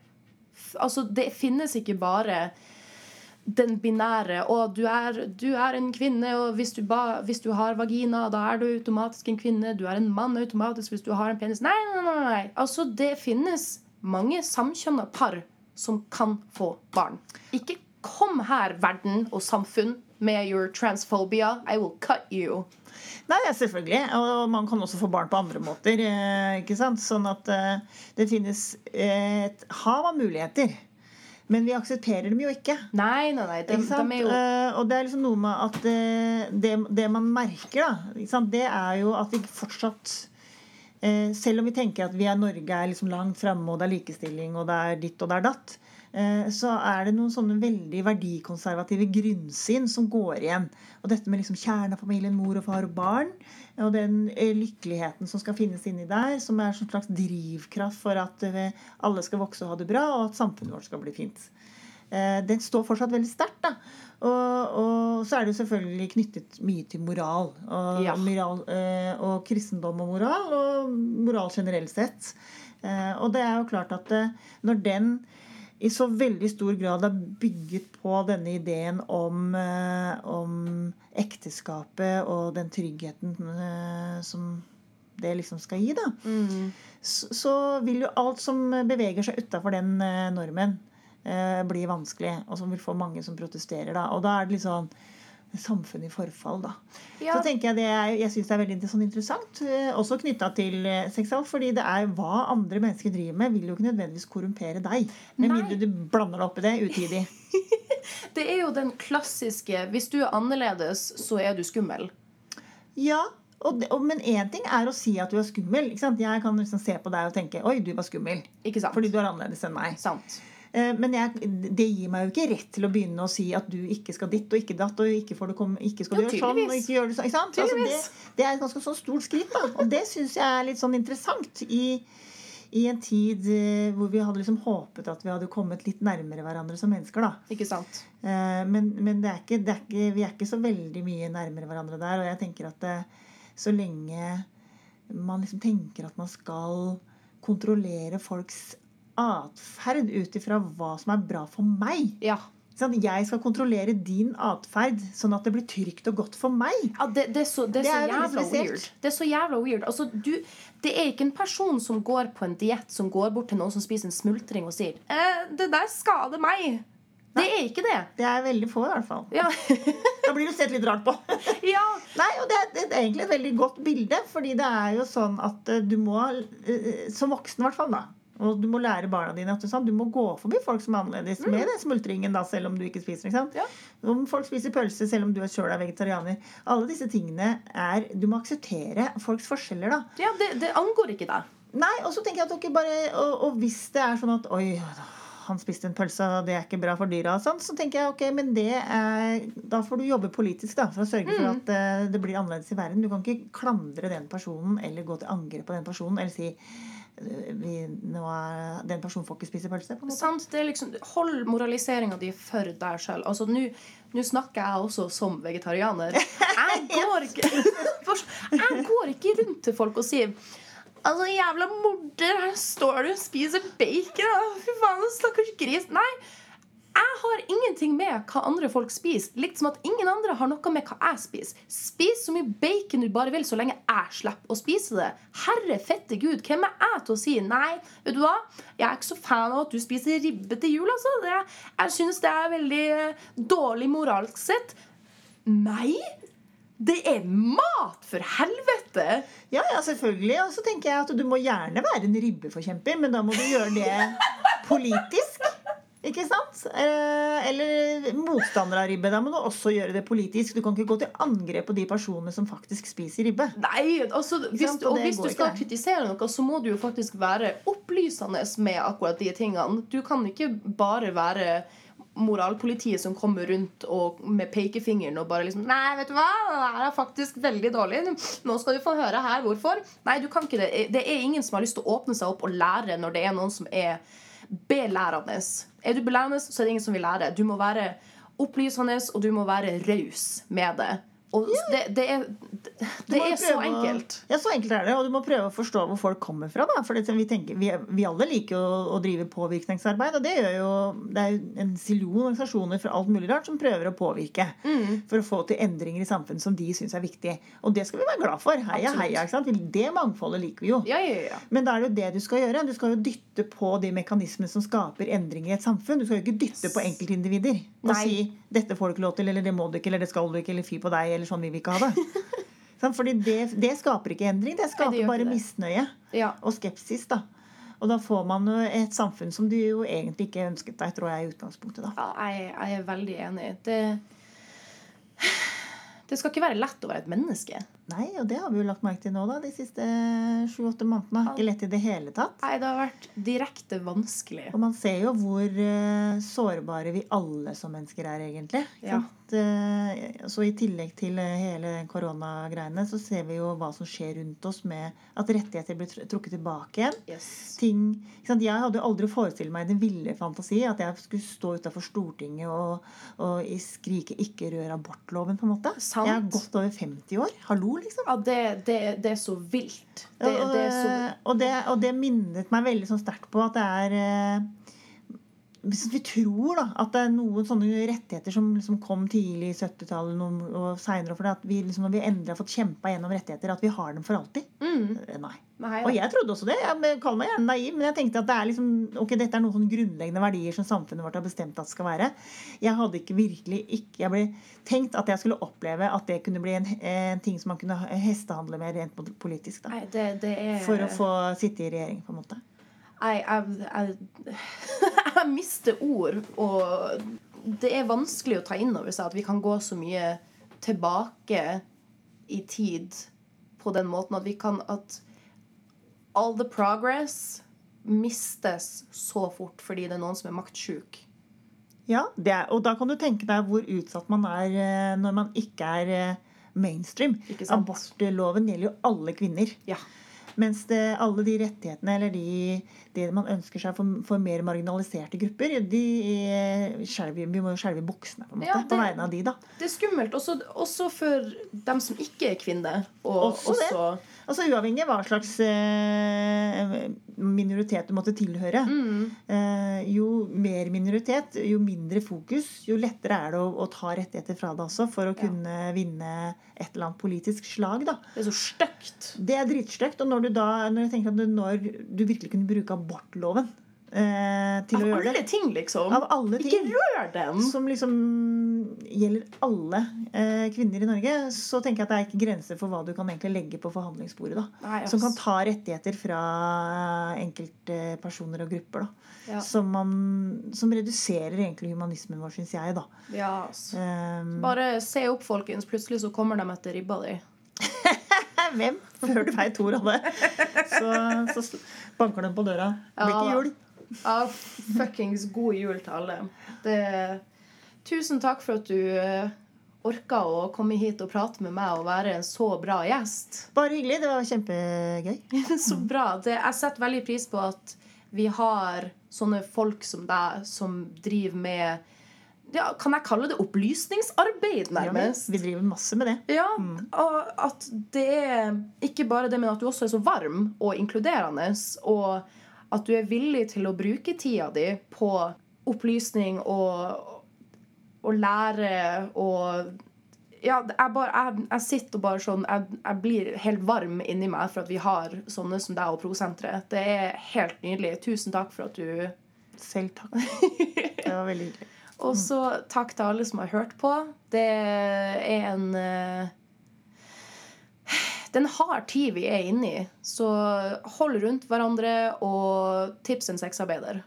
Altså, det finnes ikke bare den binære og du er, du er en kvinne, og hvis du, ba, hvis du har vagina, da er du automatisk en kvinne. Du er en mann automatisk hvis du har en penis. Nei, nei, nei. nei. Altså, det finnes mange samkjønna par som kan få barn. Ikke kom her, verden og samfunn, med your transphobia. I will cut you. Nei, ja, selvfølgelig. Og man kan også få barn på andre måter. eh, ikke sant? Sånn at eh, det finnes et hav av muligheter. Men vi aksepterer dem jo ikke. Nei, nei, nei. De, de jo Eh, og det er liksom noe med at det, det man merker, da, det er jo at vi fortsatt Selv om vi tenker at vi er Norge er liksom langt framme, og det er likestilling, og det er ditt og det er datt, så er det noen sånne veldig verdikonservative grunnsyn som går igjen. Og dette med liksom kjernen av familien, mor og far og barn, og den eh, lykkeligheten som skal finnes inni der, som er en slags drivkraft for at eh, alle skal vokse og ha det bra, og at samfunnet vårt skal bli fint. Eh, den står fortsatt veldig sterkt. da. Og, og så er det jo selvfølgelig knyttet mye til moral. Og, Ja. moral, eh, og kristendom og moral, og moral generelt sett. Eh, og det er jo klart at eh, når den i så veldig stor grad er bygget på denne ideen om, eh, om ekteskapet og den tryggheten eh, som det liksom skal gi, da, så, så vil jo alt som beveger seg utafor den eh, normen, eh, bli vanskelig. Og som vil få mange som protesterer. da. Og da er det litt sånn samfunn i forfall, da. Ja. Så tenker Jeg det er, jeg synes det er veldig sånn interessant, eh, også knytta til seksual. fordi det er hva andre mennesker driver med, vil jo ikke nødvendigvis korrumpere deg. Med mindre du blander deg opp i det utidig. Det er jo den klassiske Hvis du er annerledes, så er du skummel. Ja, og, og, men én ting er å si at du er skummel. Jeg kan liksom se på deg og tenke oi, du var skummel. Fordi du er annerledes enn meg. Sant. Eh, Men jeg, det gir meg jo ikke rett til å begynne å si at du ikke skal ditt og ikke datt, og ikke, får du komme, ikke skal du Jo, gjøre sånn og ikke gjøre det sånn. Altså, det, det er et ganske sånn stort skritt, da. Og det syns jeg er litt sånn interessant. I, i en tid eh, hvor vi hadde liksom håpet at vi hadde kommet litt nærmere hverandre som mennesker. da. Ikke sant? Eh, Men, men det er ikke, det er ikke, vi er ikke så veldig mye nærmere hverandre der. Og jeg tenker at det, så lenge man liksom tenker at man skal kontrollere folks atferd ut ifra hva som er bra for meg Ja. Sånn. Jeg skal kontrollere din atferd sånn at det blir trygt og godt for meg. Ja, det, det er så, det er Det er jævla weird. Det er så jævla weird. Altså, du, det er ikke en person som går på en diett, som går bort til noen som spiser en smultring og sier eh, 'Det der skader meg'. Det er ikke det. Det er veldig få, i hvert fall. Ja. Da blir du sett litt rart på. ja. Nei, og det er, det er egentlig et veldig godt bilde, fordi det er jo sånn at eh, du må, eh, som voksen i hvert fall, da og du må lære barna dine at du, du må gå forbi folk som er annerledes med den smultringen, da, selv om du ikke spiser. ikke sant? Ja. Om folk spiser pølse, selv om du sjøl er vegetarianer. Alle disse tingene er Du må akseptere folks forskjeller, da. ja det, det angår ikke deg. Nei, og så tenker jeg at dere bare og, og hvis det er sånn at Oi, han spiste en pølse, og det er ikke bra for dyra, og sånn, så tenker jeg ok, men det er Da får du jobbe politisk da, for å sørge for at uh, det blir annerledes i verden. Du kan ikke klandre den personen eller gå til angrep på den personen eller si vi, er, Den personen får ikke spise pølse. på en måte. Sant? Det er liksom, hold moraliseringa di for deg sjøl. Altså, nå snakker jeg også som vegetarianer. Jeg går ikke Jeg går ikke rundt til folk og sier Altså, jævla morder, her står du og spiser bacon. Fy faen, stakkars gris. Nei. Har ingenting med hva andre folk spiser. Likt som at ingen andre har noe med hva jeg spiser. Spis så mye bacon du bare vil, så lenge jeg slipper å spise det. Herre fette gud, hvem er jeg til å si nei? Vet du hva? Jeg er ikke så fan av at du spiser ribbe til jul. Altså. Det, jeg synes det er veldig eh, dårlig moralsk sett. Nei! Det er mat, for helvete! Ja, ja, selvfølgelig. Og så tenker jeg at du må gjerne være en ribbeforkjemper, men da må du gjøre det politisk. Ikke sant? Eh, Eller motstandere av ribbe. Da må du også gjøre det politisk. Du kan ikke gå til angrep på de personene som faktisk spiser ribbe. Nei, altså, hvis. Og og hvis du skal ikke. kritisere noe, så må du jo faktisk være opplysende med akkurat de tingene. Du kan ikke bare være moralpolitiet som kommer rundt og med pekefingeren og bare liksom Nei, vet du hva, det er faktisk veldig dårlig. Nå skal du få høre her hvorfor. Nei, du kan ikke det. Det er ingen som har lyst til å åpne seg opp og lære når det er noen som er belærende. Er du belærende, så er det ingen som vil lære. Du må være opplysende, og du må være raus med det. Og det, det er, det, er så å- enkelt. Ja, så enkelt er det. Og du må prøve å forstå hvor folk kommer fra. Da. For det, vi, tenker, vi, vi alle liker jo å, å drive påvirkningsarbeid. Og det gjør jo Det er jo en siljon organisasjoner fra alt mulig rart som prøver å påvirke. Mm. For å få til endringer i samfunnet som de syns er viktig. Og det skal vi være glad for. Heia, Absolutt. heia. Det mangfoldet liker vi jo. Ja, ja, ja. Men da er det jo det du skal gjøre. Du skal jo dytte på de mekanismene som skaper endringer i et samfunn. Du skal jo ikke dytte på enkeltindivider og Nei. si 'dette får du ikke lov til', eller 'det må du ikke', eller 'det skal du ikke', eller 'fy på deg', eller 'sånn vil vi ikke ha det'. Sant? Fordi det, det skaper ikke endring. Det skaper gjør bare det. misnøye ja. og skepsis. da. Og da får man jo et samfunn som du jo egentlig ikke ønsket deg, tror jeg, i utgangspunktet. da. Ja, jeg, jeg er veldig enig. Det, det skal ikke være lett å være et menneske. Nei, og det har vi jo lagt merke til nå, da, de siste sju-åtte månedene. Ikke lett i det hele tatt. Nei, det har vært direkte vanskelig. Og man ser jo hvor uh, sårbare vi alle som mennesker er, egentlig. Ja. Eh, så i tillegg til eh, hele koronagreiene, så ser vi jo hva som skjer rundt oss med at rettigheter blir trukket tilbake igjen. Yes. Ting, ikke sant? Jeg hadde jo aldri forestilt meg i den ville fantasi at jeg skulle stå utafor Stortinget og, og skrike 'ikke rør abortloven', på en måte. Sant. Jeg er godt over 50 år. Hallo, liksom. Ja, det, det, det er så vilt. Det, og, det er så og, det, og det minnet meg veldig sånn sterkt på at det er eh, hvis vi tror da, at det er noen sånne rettigheter som liksom kom tidlig i 70-tallet og seinere for at vi liksom, når vi endelig har fått kjempa gjennom rettigheter, at vi har dem for alltid. Mm. Eh, Nei. Nei, Og jeg trodde også det. Jeg kaller meg gjerne naiv, men jeg tenkte at det er liksom, ok, dette er noen sånn grunnleggende verdier som samfunnet vårt har bestemt at det skal være. Jeg hadde ikke virkelig ikke, jeg ble tenkt at jeg skulle oppleve at det kunne bli en, en ting som man kunne hestehandle med rent politisk. da. Nei, det, det er For å få sitte i regjering, på en måte. Nei, jeg, jeg, jeg mister ord, og det er vanskelig å ta inn over seg at vi kan gå så mye tilbake i tid på den måten at vi kan at all the progress mistes så fort fordi det er noen som er maktsjuk. Ja, det er, og da kan du tenke deg hvor utsatt man er eh, når man ikke er eh, mainstream. Ikke? Abortloven gjelder jo alle kvinner. Ja. Mens det, alle de rettighetene eller de, det man ønsker seg for, for mer marginaliserte grupper, de er skjelver, vi må jo skjelve i buksene på en måte, Ja, det- på vegne av de, da. Det er skummelt, også, også for dem som ikke er kvinner. Og Også også, Altså Uavhengig av hva slags eh, minoritet du måtte tilhøre. mm, Eh, jo mer minoritet, jo mindre fokus, jo lettere er det å, å ta rettigheter fra det også for å Ja. kunne vinne et eller annet politisk slag. da. det er så stygt. Det er dritstygt. Og når du da når jeg tenker at du, når du virkelig kunne bruke abortloven eh, til Av å gjøre alle det ting, liksom. Av alle Ikke rør den! som liksom gjelder alle eh, kvinner i Norge, så tenker jeg at det er ikke grenser for hva du kan egentlig legge på forhandlingsbordet. da. Nei, Som kan ta rettigheter fra enkeltpersoner og grupper. da. Ja. Som, man, som reduserer egentlig humanismen vår, syns jeg. da. Ja. Um, Bare se opp, folkens. Plutselig så kommer de etter ribba di. hvem? Før du veit ordet av det, så, så banker de på døra. Det blir ikke jul. Ja, fuckings god jul til alle. Det, tusen takk for at du eh, orka å komme hit og prate med meg og være en så bra gjest. Bare hyggelig. Det var kjempegøy. Så bra. Det, jeg setter veldig pris på at vi har sånne folk som deg som driver med ja, Kan jeg kalle det opplysningsarbeid, Ja, nærmest? vi driver masse med det. Ja, og at det er ikke bare det, men at du også er så varm og inkluderende, og at du er villig til å bruke tida di på opplysning og, og lære og ja, jeg, bare, jeg, jeg sitter og bare sånn jeg, jeg blir helt varm inni meg for at vi har sånne som deg og Prosenteret. Det er helt nydelig. Tusen takk for at du Selv takk. Det var veldig hyggelig. Og så takk til alle som har hørt på. Det er en eh, Det er en hard tid vi er inne i, så hold rundt hverandre og tips en sexarbeider.